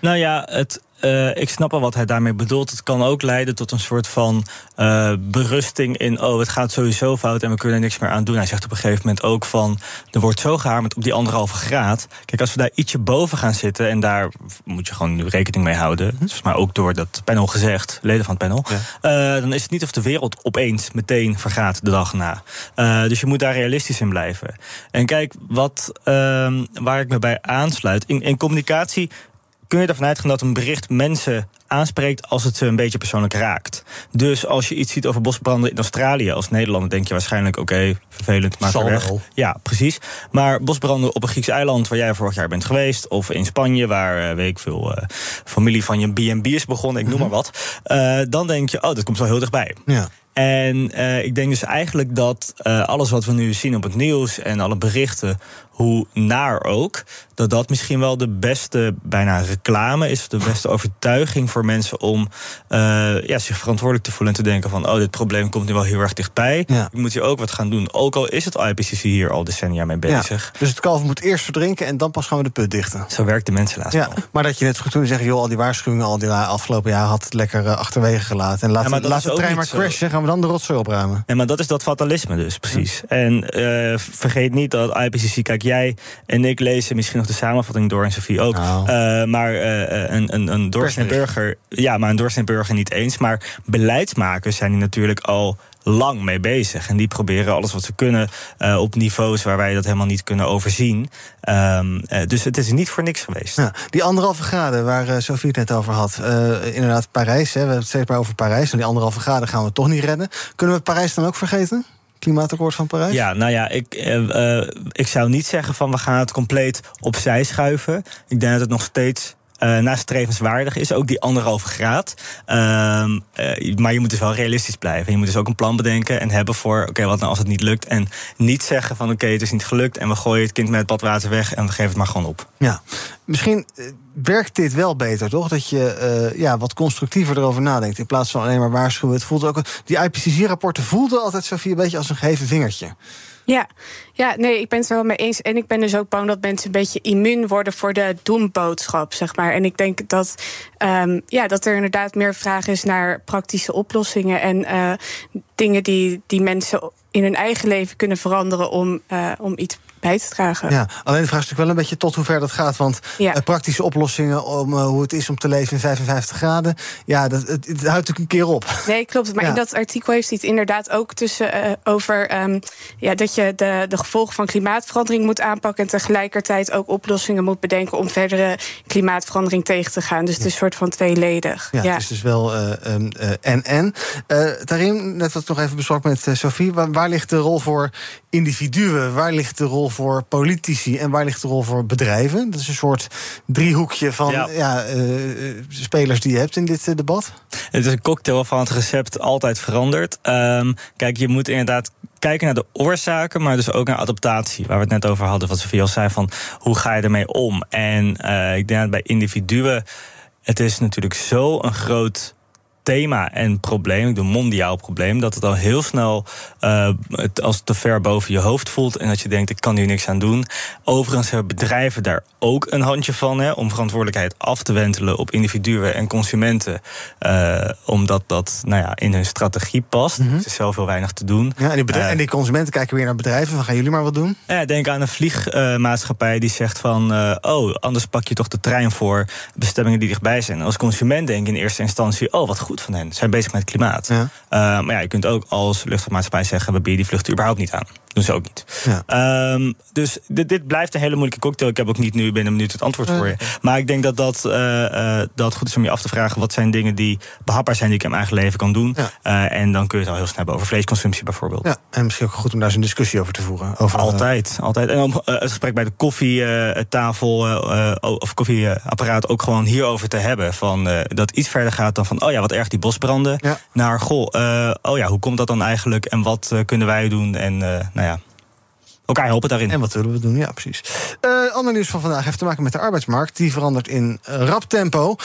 Nou ja, het, uh, ik snap al wat hij daarmee bedoelt. Het kan ook leiden tot een soort van uh, berusting in... oh, het gaat sowieso fout en we kunnen er niks meer aan doen. Hij zegt op een gegeven moment ook van... er wordt zo gehamerd op die anderhalve graad. Kijk, als we daar ietsje boven gaan zitten... en daar moet je gewoon nu rekening mee houden... maar ook door dat panel gezegd, leden van het panel... Ja. Uh, dan is het niet of de wereld opeens meteen vergaat de dag na. dus je moet daar realistisch in blijven. En kijk, wat, waar ik me bij aansluit... in, in communicatie kun je ervan uitgaan dat een bericht mensen aanspreekt als het ze een beetje persoonlijk raakt. Dus als je iets ziet over bosbranden in Australië als Nederlander, denk je waarschijnlijk: oké, okay, vervelend, maak er weg. Ja, precies. Maar bosbranden op een Grieks eiland waar jij vorig jaar bent geweest, of in Spanje waar, uh, weet ik veel, uh, familie van je B&B is begonnen, ik noem maar wat. Uh, dan denk je: oh, dat komt wel heel dichtbij. Ja. En uh, ik denk dus eigenlijk dat uh, alles wat we nu zien op het nieuws en alle berichten, hoe naar ook, dat dat misschien wel de beste, bijna reclame is, de beste overtuiging voor mensen om uh, ja, zich verantwoordelijk te voelen en te denken van, oh, dit probleem komt nu wel heel erg dichtbij. Ja. Ik moet hier ook wat gaan doen. Ook al is het IPCC hier al decennia mee bezig. Ja. Dus het kalf moet eerst verdrinken en dan pas gaan we de put dichten. Zo werkt de mensen laatst ja. Maar dat je net goed toen zeggen, joh, al die waarschuwingen al die afgelopen jaar had het lekker uh, achterwege gelaten. En laat, ja, laat de trein maar crashen, gaan we dan de rotzooi opruimen. Ja, maar dat is dat fatalisme dus, precies. En uh, vergeet niet dat IPCC, kijk, jij en ik lezen misschien nog de samenvatting door en Sofie ook. Nou. Uh, maar uh, een, een, een burger, ja, maar een doorsnee burger niet eens. Maar beleidsmakers zijn die natuurlijk al lang mee bezig. En die proberen alles wat ze kunnen uh, op niveaus waar wij dat helemaal niet kunnen overzien. Um, uh, dus het is niet voor niks geweest. Ja, die anderhalve graden waar uh, Sofie het net over had. inderdaad, Parijs. Hè, we hebben het steeds maar over Parijs. En die anderhalve graden gaan we toch niet redden. Kunnen we Parijs dan ook vergeten? Klimaatakkoord van Parijs? Ja, nou ja, ik, uh, ik zou niet zeggen van we gaan het compleet opzij schuiven. Ik denk dat het nog steeds uh, nastrevenswaardig is, ook die anderhalve graad. Uh, uh, maar je moet dus wel realistisch blijven. Je moet dus ook een plan bedenken en hebben voor... oké, okay, wat nou als het niet lukt? En niet zeggen van oké, okay, het is niet gelukt... en we gooien het kind met het badwater weg en we geven het maar gewoon op. Ja, misschien werkt dit wel beter, toch? Dat je ja, wat constructiever erover nadenkt... in plaats van alleen maar waarschuwen. Het voelt ook, die IPCC-rapporten voelden altijd, Sofie, een beetje als een gegeven vingertje. Ja. ja, nee, ik ben het er wel mee eens. En ik ben dus ook bang dat mensen een beetje immuun worden voor de doemboodschap, zeg maar. En ik denk dat, um, ja, dat er inderdaad meer vraag is naar praktische oplossingen en uh, dingen die, die mensen in hun eigen leven kunnen veranderen om, uh, om iets bij te dragen. Ja, alleen de vraag is natuurlijk wel een beetje tot hoe ver dat gaat. Want ja. uh, praktische oplossingen om uh, hoe het is om te leven in 55 graden... ja, dat, het, het houdt natuurlijk een keer op. Nee, klopt. Maar ja. in dat artikel heeft hij het inderdaad ook tussen uh, over... Um, ja, dat je de, de gevolgen van klimaatverandering moet aanpakken... en tegelijkertijd ook oplossingen moet bedenken... om verdere klimaatverandering tegen te gaan. Dus het is een soort van tweeledig. Ja, ja. het is dus wel en-en. Tarim, net wat nog even besproken met Sophie... Waar, waar ligt de rol voor individuen? Waar ligt de rol rol voor politici en waar ligt de rol voor bedrijven? Dat is een soort driehoekje van ja. Ja. eh, spelers die je hebt in dit eh, debat. Het is een cocktail waarvan het recept altijd verandert. Ehm, kijk, je moet inderdaad kijken naar de oorzaken, maar dus ook naar adaptatie. Waar we het net over hadden, wat Sofie al zei, van hoe ga je ermee om? En eh, ik denk dat bij individuen, het is natuurlijk zo een groot thema en probleem, ik bedoel mondiaal probleem, dat het al heel snel eh, het als te ver boven je hoofd voelt en dat je denkt, ik kan hier niks aan doen. Overigens hebben bedrijven daar ook een handje van, hè, om verantwoordelijkheid af te wentelen op individuen en consumenten, eh, omdat dat nou ja, in hun strategie past. Mhm. Er is zelf heel weinig te doen. Ja, en, die Eh, en die consumenten kijken weer naar bedrijven. Van, gaan jullie maar wat doen? ja, denk aan een vliegmaatschappij die zegt van... oh, anders pak je toch de trein voor bestemmingen die dichtbij zijn. Als consument denk je in eerste instantie... oh, wat goed van hen, ze zijn bezig met het klimaat. Ja. Eh, maar ja, je kunt ook als luchtvaartmaatschappij zeggen... we bieden die vluchten überhaupt niet aan. Doen ze ook niet. Ja. Ehm, dus dit, dit blijft een hele moeilijke cocktail. Ik heb ook niet nu binnen een minuut het antwoord voor je. Maar ik denk dat dat, eh, eh, dat goed is om je af te vragen... wat zijn dingen die behapbaar zijn die ik in mijn eigen leven kan doen. Ja. Eh, en dan kun je het al heel snel hebben over vleesconsumptie bijvoorbeeld. Ja, en misschien ook goed om daar eens een discussie over te voeren. Over, Altijd, altijd. En om het gesprek bij de koffietafel of koffieapparaat ook gewoon hierover te hebben. Van, dat iets verder gaat dan van, oh ja, wat erg die bosbranden. Ja. Naar, goh, oh ja, hoe komt dat dan eigenlijk? En wat kunnen wij doen? En nou ja, elkaar helpen daarin. En wat willen we doen? Ja, precies. Eh ander nieuws van vandaag heeft te maken met de arbeidsmarkt. Die verandert in rap tempo.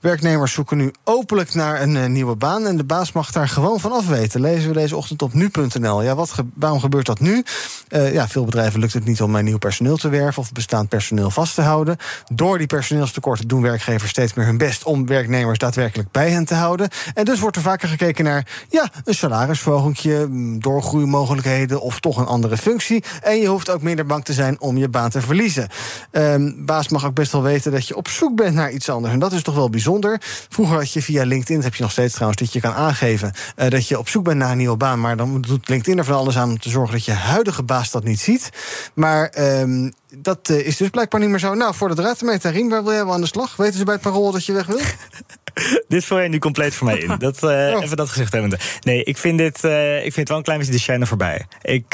Werknemers zoeken nu openlijk naar een eh, nieuwe baan. En de baas mag daar gewoon van afweten. Lezen we deze ochtend op nu.nl. Ja, wat waarom gebeurt dat nu? Eh, ja, veel bedrijven lukt het niet om nieuw personeel te werven... of bestaand personeel vast te houden. Door die personeelstekorten doen werkgevers steeds meer hun best... om werknemers daadwerkelijk bij hen te houden. En dus wordt er vaker gekeken naar ja, een salarisverhoging... mm, doorgroeimogelijkheden of toch een andere functie. En je hoeft ook minder bang te zijn om je baan te verliezen. Ehm, baas mag ook best wel weten dat je op zoek bent naar iets anders. En dat is toch wel bijzonder. Vroeger had je via LinkedIn, dat heb je nog steeds trouwens, dat je kan aangeven eh, dat je op zoek bent naar een nieuwe baan. Maar dan doet LinkedIn er van alles aan om te zorgen dat je huidige baas dat niet ziet. Maar ehm, dat eh, is dus blijkbaar niet meer zo. Nou, voor de draad ermee, Tarim, waar wil jij wel aan de slag? Weten ze bij het parool dat je weg wil? Dit vul je nu compleet voor mij in. Dat, Oh. Even dat gezegd hebbende. Nee, ik vind dit eh, ik vind het wel een klein beetje de shine voorbij. Ik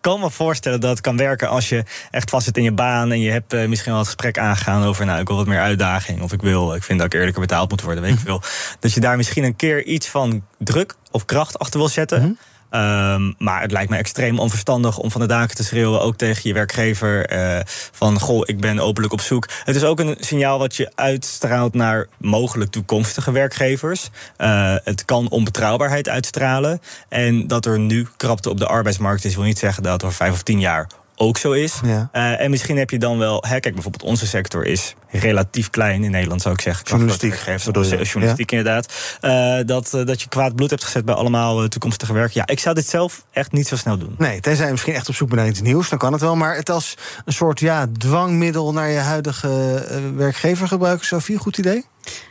kan me voorstellen dat het kan werken als je echt vast zit in je baan... en je hebt misschien wel het gesprek aangegaan over... nou, ik wil wat meer uitdaging of ik wil... ik vind dat ik eerlijker betaald moet worden, weet ik veel. Dat je daar misschien een keer iets van druk of kracht achter wil zetten... Ehm, maar het lijkt me extreem onverstandig om van de daken te schreeuwen, ook tegen je werkgever, eh, van goh, ik ben openlijk op zoek. Het is ook een signaal wat je uitstraalt naar mogelijk toekomstige werkgevers. Eh, het kan onbetrouwbaarheid uitstralen. En dat er nu krapte op de arbeidsmarkt is, wil niet zeggen dat over vijf of tien jaar ook zo is. Ja. Eh, en misschien heb je dan wel, hè, kijk bijvoorbeeld onze sector is relatief klein in Nederland zou ik zeggen. Journalistiek, je? journalistiek inderdaad. Eh, dat, eh, dat je kwaad bloed hebt gezet bij allemaal eh, toekomstige werk. Ja, ik zou dit zelf echt niet zo snel doen. Nee, tenzij je misschien echt op zoek bent naar iets nieuws, dan kan het wel. Maar het als een soort ja, dwangmiddel naar je huidige eh, werkgever gebruiken, Sophie, goed idee?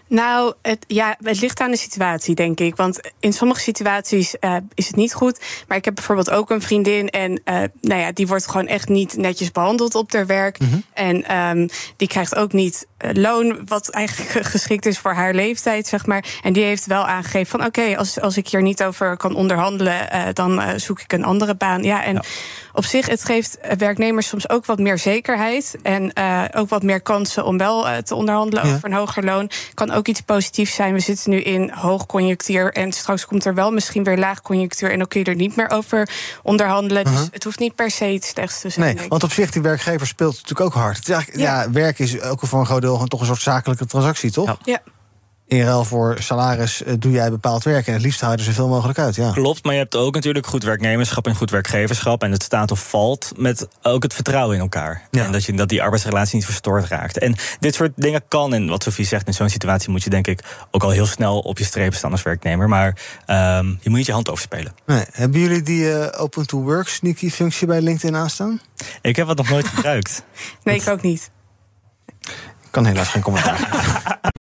Nou, het, ja, het ligt aan de situatie, denk ik. Want in sommige situaties eh, is het niet goed. Maar ik heb bijvoorbeeld ook een vriendin. En eh, nou ja, die wordt gewoon echt niet netjes behandeld op haar werk. En ehm, die krijgt ook niet eh, loon, wat eigenlijk geschikt is voor haar leeftijd, zeg maar. En die heeft wel aangegeven van oké, als, als ik hier niet over kan onderhandelen, dan zoek ik een andere baan. Ja, en op zich, het geeft werknemers soms ook wat meer zekerheid. En eh, ook wat meer kansen om wel eh, te onderhandelen Ja. over een hoger loon. Kan ook iets positiefs zijn. We zitten nu in hoogconjunctuur. En straks komt er wel misschien weer laagconjunctuur. En dan kun je er niet meer over onderhandelen. Dus het hoeft niet per se het slechtste te zijn. Nee, want op zich, die werkgever speelt natuurlijk ook hard. Het is eigenlijk, ja. Ja. werk is ook voor een groot deel toch een soort zakelijke transactie, toch? Ja. In ruil voor salaris eh, doe jij bepaald werk en het liefst houden ze zoveel mogelijk uit. Ja. Klopt, maar je hebt ook natuurlijk goed werknemerschap en goed werkgeverschap. En het staat of valt met ook het vertrouwen in elkaar. Ja. En dat, je, dat die arbeidsrelatie niet verstoord raakt. En dit soort dingen kan. En wat Sofie zegt, in zo'n situatie moet je denk ik ook al heel snel op je streep staan als werknemer. Maar ehm, je moet niet je hand overspelen. Nee. Hebben jullie die eh, open to work sneaky functie bij LinkedIn aanstaan? Ik heb het nog nooit gebruikt. Nee, ik ook niet. Ik kan helaas geen commentaar geven.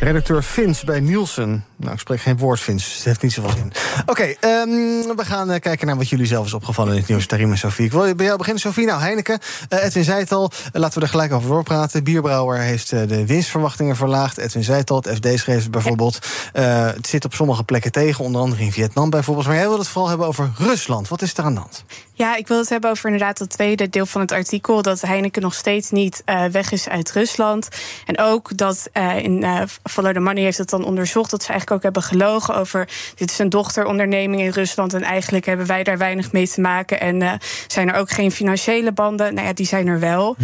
Redacteur Vins bij Nielsen. Nou, ik spreek geen woord Vins, het heeft niet zoveel zin. Oké, ehm, we gaan eh, kijken naar wat jullie zelf is opgevallen in het nieuws. Tarim en Sofie. Ik wil bij jou beginnen, Sofie. Nou, Heineken. eh, Edwin zei het al. eh, laten we er gelijk over doorpraten. Bierbrouwer heeft de winstverwachtingen verlaagd. Edwin zei het al. Het FD schreef het bijvoorbeeld. Het zit op sommige plekken tegen. Onder andere in Vietnam bijvoorbeeld. Maar jij wil het vooral hebben over Rusland. Wat is er aan de hand? Ja, ik wil het hebben over inderdaad dat tweede deel van het artikel. Dat Heineken nog steeds niet weg is uit Rusland. En ook dat in Follow the Money heeft het dan onderzocht. Dat ze eigenlijk ook hebben gelogen over. Dit is een dochteronderneming in Rusland. En eigenlijk hebben wij daar weinig mee te maken. En eh, zijn er ook geen financiële banden. Nou ja, die zijn er wel.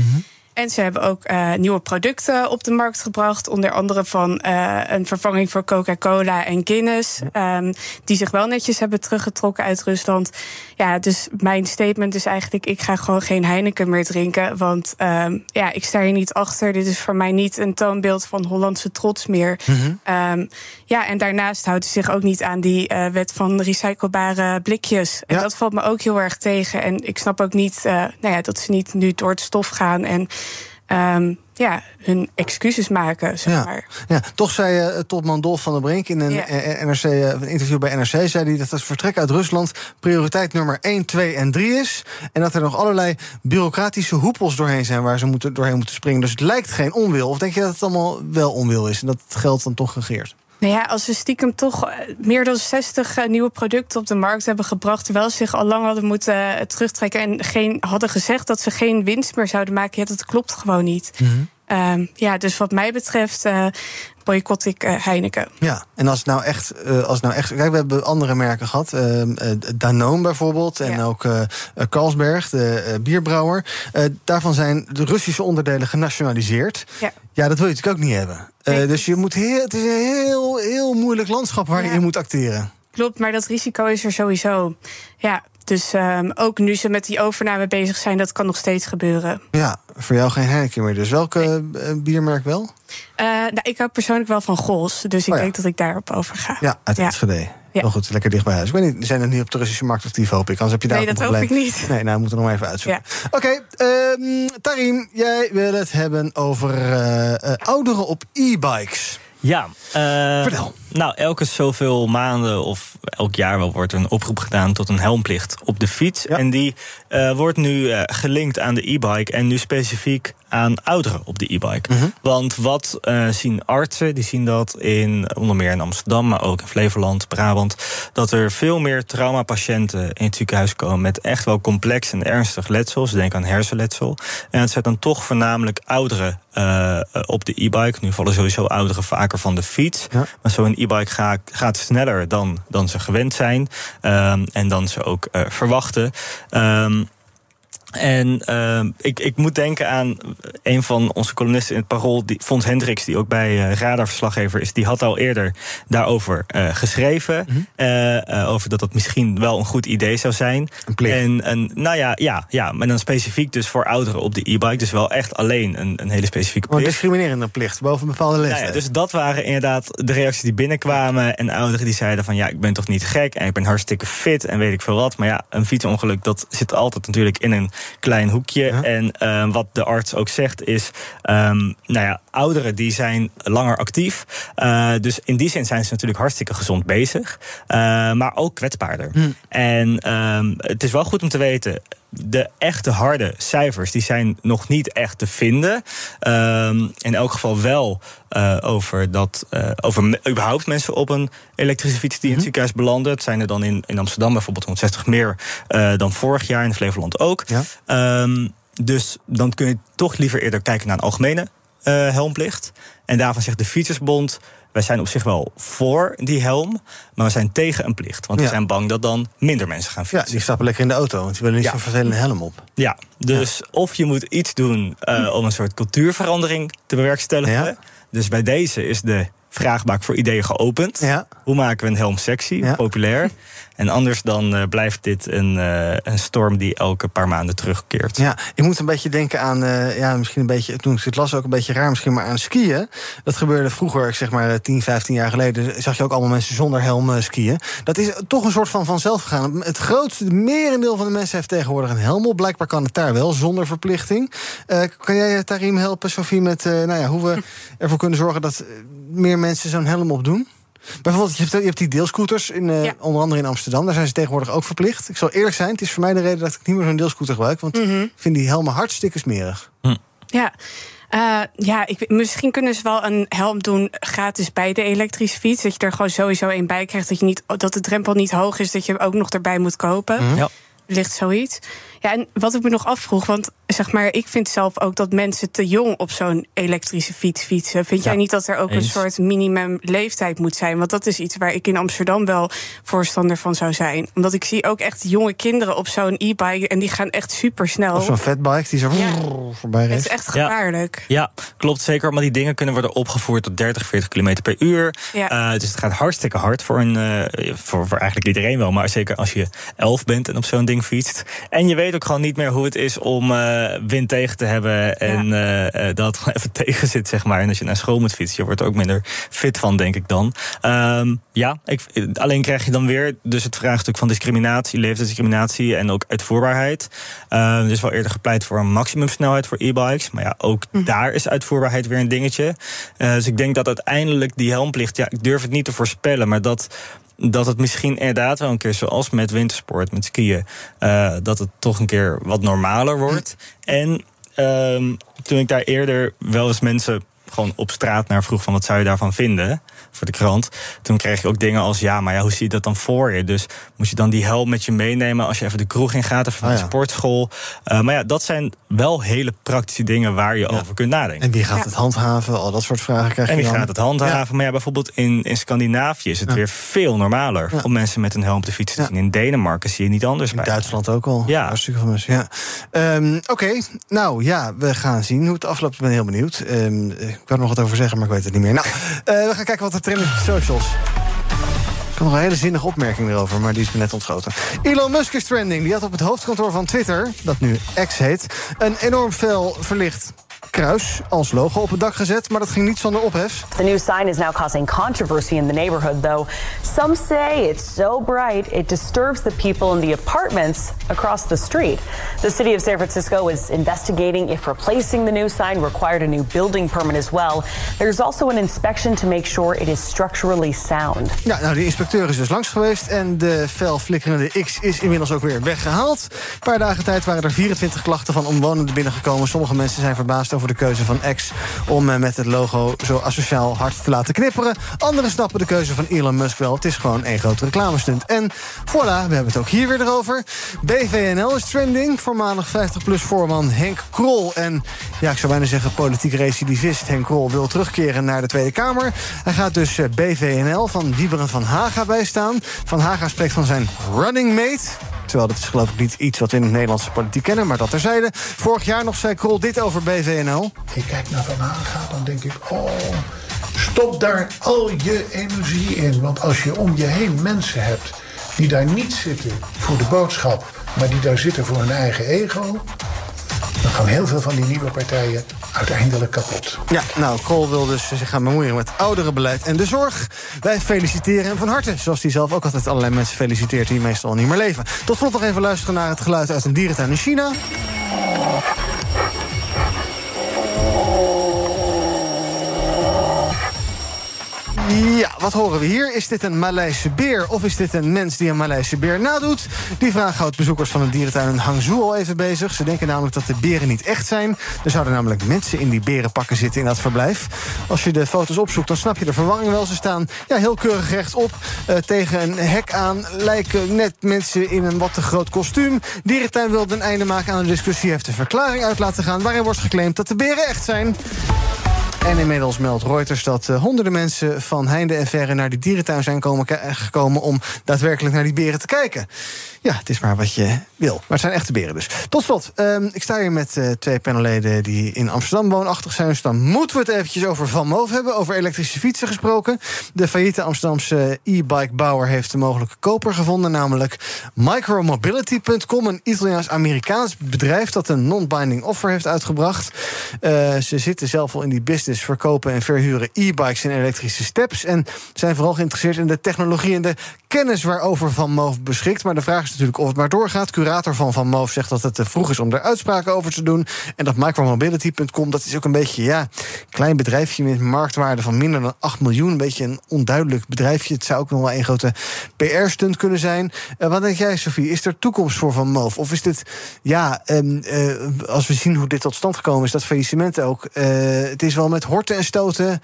En ze hebben ook eh, nieuwe producten op de markt gebracht. Onder andere van eh, een vervanging voor Coca-Cola en Guinness. ehm, die zich wel netjes hebben teruggetrokken uit Rusland. Ja, dus mijn statement is eigenlijk: ik ga gewoon geen Heineken meer drinken. Want ehm, ja, ik sta hier niet achter. Dit is voor mij niet een toonbeeld van Hollandse trots meer. Ehm, ja, en daarnaast houdt ze zich ook niet aan die eh, wet van recyclebare blikjes. En dat valt me ook heel erg tegen. En ik snap ook niet nou ja, dat ze niet nu door het stof gaan en ehm, ja, hun excuses maken, zeg Ja. maar. Ja, toch zei eh, topman Dolf van der Brink in een Ja. eh, NRC, eh, een interview bij NRC... zei hij dat het vertrek uit Rusland prioriteit nummer 1, 2 en 3 is. En dat er nog allerlei bureaucratische hoepels doorheen zijn... waar ze moeten, doorheen moeten springen. Dus het lijkt geen onwil. Of denk je dat het allemaal wel onwil is en dat het geld dan toch regeert? Nou ja, als ze stiekem toch eh, meer dan 60 eh, nieuwe producten op de markt hebben gebracht, terwijl ze zich al lang hadden moeten eh, terugtrekken en geen, hadden gezegd dat ze geen winst meer zouden maken, ja, dat klopt gewoon niet. Ehm, ja, dus wat mij betreft boycott ik eh, Heineken. Ja, en als het nou echt, eh, als nou echt kijk, we hebben andere merken gehad. eh, eh, Danone bijvoorbeeld. En ook Carlsberg, de bierbrouwer. Daarvan zijn de Russische onderdelen genationaliseerd. Ja. Ja, dat wil je natuurlijk ook niet hebben. Dus je moet heel, het is een heel, heel moeilijk landschap waar je in moet acteren. Klopt, maar dat risico is er sowieso. Ja, dus ehm, ook nu ze met die overname bezig zijn, dat kan nog steeds gebeuren. Ja, voor jou geen Heineken meer. Dus welke eh, biermerk wel? Eh, nou, ik hou persoonlijk wel van Gols, dus ik Oh ja. denk dat ik daarop overga. Ja, uit Ja. Enschede. Wel goed, lekker dicht bij huis. Ik weet niet, zijn er niet op de Russische markt actief, hoop ik. Anders heb je daar Nee, dat hoop ik niet. Nee, nou, we moeten nog maar even uitzoeken. Oké, ehm, Tarim, jij wil het hebben over eh, eh, ouderen op e-bikes. Ja, eh, Vertel. Nou, elke zoveel maanden of elk jaar wel wordt er een oproep gedaan tot een helmplicht op de fiets. En die eh, wordt nu eh, gelinkt aan de e-bike en nu specifiek aan ouderen op de e-bike. Want wat eh, zien artsen? Die zien dat in onder meer in Amsterdam, maar ook in Flevoland, Brabant, dat er veel meer traumapatiënten in het ziekenhuis komen met echt wel complex en ernstig letsel. Ze denken aan hersenletsel. En het zijn dan toch voornamelijk ouderen op de e-bike. Nu vallen sowieso ouderen vaker van de fiets. Maar zo'n e-bike gaat, gaat sneller dan, dan ze gewend zijn. Ehm, en dan ze ook eh, verwachten. Ehm, en ehm, ik, ik moet denken aan een van onze columnisten in het Parool, die, Fons Hendricks, die ook bij eh, radarverslaggever is. Die had al eerder daarover eh, geschreven. eh, eh, over dat dat misschien wel een goed idee zou zijn. En, en nou ja, ja, ja, maar dan specifiek dus voor ouderen op de e-bike. Dus wel echt alleen een, een hele specifieke plicht. discriminerende plicht boven een bepaalde Nou leeftijd. ja, dus dat waren inderdaad de reacties die binnenkwamen. En ouderen die zeiden van ja, ik ben toch niet gek en ik ben hartstikke fit en weet ik veel wat. Maar ja, een fietsongeluk dat zit altijd natuurlijk in een klein hoekje. En ehm, wat de arts ook zegt is, ehm, nou ja, ouderen die zijn langer actief. Eh, dus in die zin zijn ze natuurlijk hartstikke gezond bezig. Eh, maar ook kwetsbaarder. En ehm, het is wel goed om te weten de echte harde cijfers die zijn nog niet echt te vinden. Ehm, in elk geval wel eh, over, dat, eh, over me- überhaupt mensen op een elektrische fiets die in het ziekenhuis belanden. Het zijn er dan in, in Amsterdam bijvoorbeeld 160 meer dan vorig jaar, in Flevoland ook. Ehm, dus dan kun je toch liever eerder kijken naar een algemene helmplicht. En daarvan zegt de Fietsersbond. Wij zijn op zich wel voor die helm, maar we zijn tegen een plicht. Want we Ja. zijn bang dat dan minder mensen gaan fietsen. Ja, die stappen lekker in de auto, want die willen niet zo'n vervelende helm op. Ja, dus of je moet iets doen eh, om een soort cultuurverandering te bewerkstelligen. Dus bij deze is de vraagbaak voor ideeën geopend. hoe maken we een helm sexy, populair? En anders dan eh, blijft dit een, eh, een storm die elke paar maanden terugkeert. Ja, je moet een beetje denken aan, eh, ja, misschien een beetje, toen ik het las ook een beetje raar, misschien maar aan skiën. Dat gebeurde vroeger, zeg maar 10, 15 jaar geleden, zag je ook allemaal mensen zonder helm skiën. Dat is toch een soort van vanzelf gegaan. Het grootste, merendeel van de mensen heeft tegenwoordig een helm op. Blijkbaar kan het daar wel, zonder verplichting. Kan jij Tarim helpen, Sofie, met nou ja, hoe we ervoor kunnen zorgen dat meer mensen zo'n helm op doen? Bijvoorbeeld, je hebt, je hebt die deelscooters, in, eh, onder andere in Amsterdam. Daar zijn ze tegenwoordig ook verplicht. Ik zal eerlijk zijn, het is voor mij de reden dat ik niet meer zo'n deelscooter gebruik. Want ik vind die helmen hartstikke smerig. Ja. Eh, ja, ik, misschien kunnen ze wel een helm doen gratis bij de elektrische fiets. Dat je er gewoon sowieso een bij krijgt. Dat, je niet, dat de drempel niet hoog is, dat je hem ook nog erbij moet kopen. Mhm. Ja. Ligt zoiets. Ja, en wat ik me nog afvroeg, want zeg maar, ik vind zelf ook dat mensen te jong op zo'n elektrische fiets fietsen. Vind jij Ja, niet dat er ook eens. een soort minimum leeftijd moet zijn? Want dat is iets waar ik in Amsterdam wel voorstander van zou zijn. Omdat ik zie ook echt jonge kinderen op zo'n e-bike en die gaan echt super snel. Of zo'n fatbike die zo voorbij Het is echt gevaarlijk. Ja, klopt zeker. Maar die dingen kunnen worden opgevoerd tot 30, 40 km per uur. Ja. Eh, dus het gaat hartstikke hard voor, een, eh, voor, voor eigenlijk iedereen wel. Maar zeker als je 11 bent en op zo'n ding fietst. En je weet ook gewoon niet meer hoe het is om eh, wind tegen te hebben. En eh, eh, dat het gewoon even tegen zit, zeg maar. En als je naar school moet fietsen, je wordt er ook minder fit van, denk ik dan. Ehm, ja, ik, alleen krijg je dan weer dus het vraagstuk van discriminatie, leeftijdsdiscriminatie en ook uitvoerbaarheid. Uh, er is wel eerder gepleit voor een maximumsnelheid voor e-bikes. Maar ja, ook daar is uitvoerbaarheid weer een dingetje. Dus ik denk dat uiteindelijk die helmplicht, ja, ik durf het niet te voorspellen, maar dat. Dat het misschien inderdaad wel een keer, zoals met wintersport, met skiën, eh, dat het toch een keer wat normaler wordt. En ehm, toen ik daar eerder wel eens mensen gewoon op straat naar vroeg van wat zou je daarvan vinden voor de krant. Toen kreeg je ook dingen als ja, maar ja, hoe zie je dat dan voor je? Dus moet je dan die helm met je meenemen als je even de kroeg in gaat of naar Ah, de ja. sportschool. Uh, maar ja, dat zijn wel hele praktische dingen waar je over kunt nadenken. En wie gaat het handhaven? Al dat soort vragen krijg je En wie dan. gaat het handhaven? Maar ja, bijvoorbeeld in, in Scandinavië is het weer veel normaler om mensen met een helm te fietsen te zien. In Denemarken zie je niet anders bij. Duitsland ook al. Ja. Hartstikke veel mensen, ja. Ehm, Oké, nou ja, we gaan zien hoe het afloopt. Ik ben heel benieuwd. Ehm, ik wou er nog wat over zeggen, maar ik weet het niet meer. Nou, eh, we gaan kijken wat er trend is op socials. Ik had nog een hele zinnige opmerking erover, maar die is me net ontschoten. Elon Musk is trending. Die had op het hoofdkantoor van Twitter, dat nu X heet... een enorm fel verlicht kruis als logo op het dak gezet, maar dat ging niet zonder ophef. The new sign is now causing controversy in the neighborhood, though. Some say it's so bright it disturbs the people in the apartments across the street. The city of San Francisco is investigating if replacing the new sign required a new building permit as well. There's also an inspection to make sure it is structurally sound. Ja, nou, de inspecteur is dus langs geweest en de fel flikkerende X is inmiddels ook weer weggehaald. Een paar dagen tijd waren er 24 klachten van omwonenden binnengekomen. Sommige mensen zijn verbaasd over de keuze van X om eh, met het logo zo asociaal hard te laten knipperen. Anderen snappen de keuze van Elon Musk wel. Het is gewoon één grote reclamestunt. En voilà, we hebben het ook hier weer erover. BVNL is trending. Voormalig 50PLUS voorman Henk Krol. En ja, ik zou bijna zeggen politiek recidivist Henk Krol wil terugkeren naar de Tweede Kamer. Hij gaat dus eh, BVNL van Wieberen van Haga bijstaan. Van Haga spreekt van zijn running mate. Terwijl dat is geloof ik niet iets wat we in de Nederlandse politiek kennen, maar dat terzijde. Vorig jaar nog zei Krol dit over BVNL. Ik kijk naar Van Haga, dan denk ik, oh, stop daar al je energie in. Want als je om je heen mensen hebt die daar niet zitten voor de boodschap, maar die daar zitten voor hun eigen ego, dan gaan heel veel van die nieuwe partijen uiteindelijk kapot. Ja, nou, Krol wil dus zich gaan bemoeien met ouderenbeleid en de zorg. Wij feliciteren hem van harte. Zoals hij zelf ook altijd allerlei mensen feliciteert die meestal al niet meer leven. Tot slot nog even luisteren naar het geluid uit een dierentuin in China. Ja, wat horen we hier? Is dit een Maleise beer of is dit een mens die een Maleise beer nadoet? Die vraag houdt bezoekers van de dierentuin in Hangzhou al even bezig. Ze denken namelijk dat de beren niet echt zijn. Er zouden namelijk mensen in die berenpakken zitten in dat verblijf. Als je de foto's opzoekt, dan snap je de verwarring wel. Ze staan ja, heel keurig rechtop eh, tegen een hek aan. Lijken net mensen in een wat te groot kostuum. Dierentuin wilde een einde maken aan de discussie. Heeft een verklaring uit laten gaan waarin wordt geclaimd dat de beren echt zijn. En inmiddels meldt Reuters dat uh, honderden mensen van heinde en verre naar die dierentuin zijn komen, gekomen om daadwerkelijk naar die beren te kijken. Ja, het is maar wat je wil. Maar het zijn echte beren dus. Tot slot, um, ik sta hier met uh, twee panelleden die in Amsterdam woonachtig zijn. Dus dan moeten we het eventjes over Van Moof hebben. Over elektrische fietsen gesproken. De failliete Amsterdamse e-bike-bouwer heeft een mogelijke koper gevonden. Namelijk micromobility.com, een Italiaans-Amerikaans bedrijf dat een non-binding offer heeft uitgebracht. Uh, ze zitten zelf al in die business verkopen en verhuren e-bikes en elektrische steps. En zijn vooral geïnteresseerd in de technologie en de kennis waarover Van Moof beschikt. Maar de vraag is natuurlijk of het maar doorgaat. Curator van Van Moof zegt dat het te vroeg is om daar uitspraken over te doen. En dat micromobility.com, dat is ook een beetje, ja, klein bedrijfje met marktwaarde van minder dan 8 miljoen. Een beetje een onduidelijk bedrijfje. Het zou ook nog wel een grote PR-stunt kunnen zijn. Uh, wat denk jij, Sophie? Is er toekomst voor Van Moof? Of is dit, ja, um, uh, als we zien hoe dit tot stand gekomen is, dat faillissement ook. Uh, het is wel met horten en stoten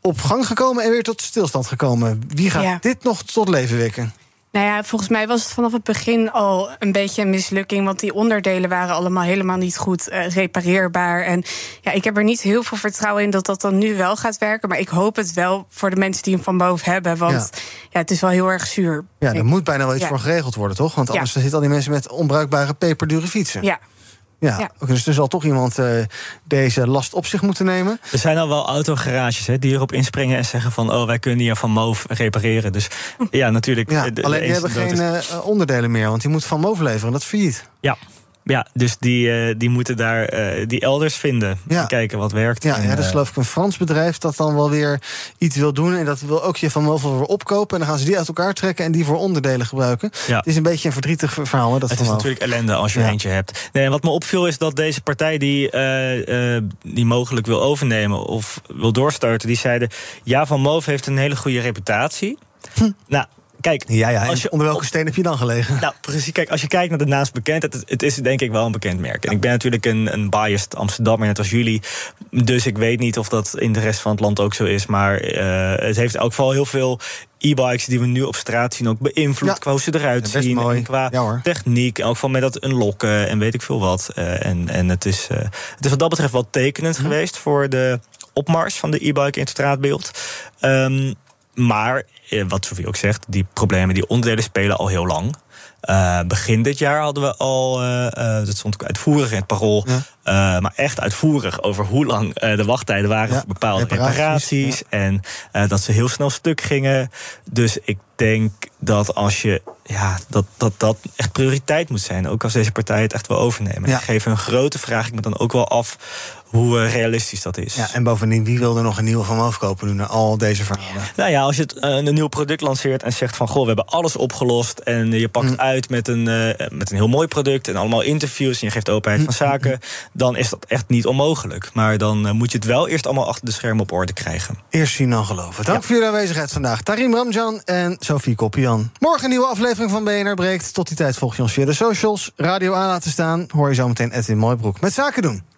op gang gekomen en weer tot stilstand gekomen. Wie gaat ja. dit nog tot leven wekken? Nou ja, volgens mij was het vanaf het begin al een beetje een mislukking. Want die onderdelen waren allemaal helemaal niet goed uh, repareerbaar. En ja, ik heb er niet heel veel vertrouwen in dat dat dan nu wel gaat werken. Maar ik hoop het wel voor de mensen die hem van boven hebben. Want ja, ja het is wel heel erg zuur. Ja, er moet bijna wel iets ja. voor geregeld worden, toch? Want anders zitten al die mensen met onbruikbare peperdure fietsen. Ja, ja, ja. dus er zal toch iemand uh, deze last op zich moeten nemen. Er zijn al wel autogarages hè, die erop inspringen en zeggen van... oh, wij kunnen hier van Moof repareren. Dus ja, natuurlijk... Ja, de, alleen de die hebben geen uh, onderdelen meer, want die moet van Moof leveren. Dat is failliet. Ja, ja, dus die, uh, die moeten daar uh, die elders vinden. Ja. kijken wat werkt. Ja, en, ja, dat is uh, geloof ik een Frans bedrijf dat dan wel weer iets wil doen. En dat wil ook je van Movel weer opkopen. En dan gaan ze die uit elkaar trekken en die voor onderdelen gebruiken. Ja. Het is een beetje een verdrietig verhaal. Hè, dat het is natuurlijk ellende als je ja. eentje hebt. Nee, en wat me opviel is dat deze partij die, die mogelijk wil overnemen of wil doorstarten, die zeiden: Ja, Van Moof heeft een hele goede reputatie. Hm. Nou, kijk, ja, ja, als je, onder welke steen heb je dan gelegen? Nou, precies. Kijk, als je kijkt naar de naamsbekendheid, het, het is denk ik wel een bekend merk. En ik ben natuurlijk een, een biased Amsterdammer, net als jullie. Dus ik weet niet of dat in de rest van het land ook zo is. Maar uh, het heeft in elk geval heel veel e-bikes die we nu op straat zien ook beïnvloed. Ja. Qua hoe ze eruit ja, zien. Mooi. En qua ja, techniek. En ook van met dat unlocken en weet ik veel wat. Uh, en en het, is, uh, het is wat dat betreft wel tekenend hm. geweest voor de opmars van de e-bike in het straatbeeld. Um, maar wat Sofie ook zegt, die problemen, die onderdelen spelen al heel lang. Uh, begin dit jaar hadden we al, uh, uh, dat stond ook uitvoerig in het parool, ja. maar echt uitvoerig over hoe lang de wachttijden waren ja, voor bepaalde reparaties. reparaties ja. En dat ze heel snel stuk gingen. Dus ik denk dat als je, ja, dat, dat dat echt prioriteit moet zijn. Ook als deze partij het echt wil overnemen. Ik geef een grote vraag ik me dan ook wel af hoe uh, realistisch dat is. Ja, en bovendien, wie wil er nog een nieuwe van kopen nu naar al deze verhalen? Nou ja, als je het, uh, een nieuw product lanceert en zegt van... goh, we hebben alles opgelost en je pakt mm. uit met een, uh, met een heel mooi product... en allemaal interviews en je geeft openheid mm. van zaken... dan is dat echt niet onmogelijk. Maar dan moet je het wel eerst allemaal achter de schermen op orde krijgen. Eerst zien dan geloven. Dank ja. voor jullie aanwezigheid vandaag. Tarim Ramjan en Sophie Koppian. Morgen een nieuwe aflevering van BNR Breekt. Tot die tijd volg je ons via de socials. Radio aan laten staan. Hoor je zo meteen Edwin Mooibroek met Zaken doen.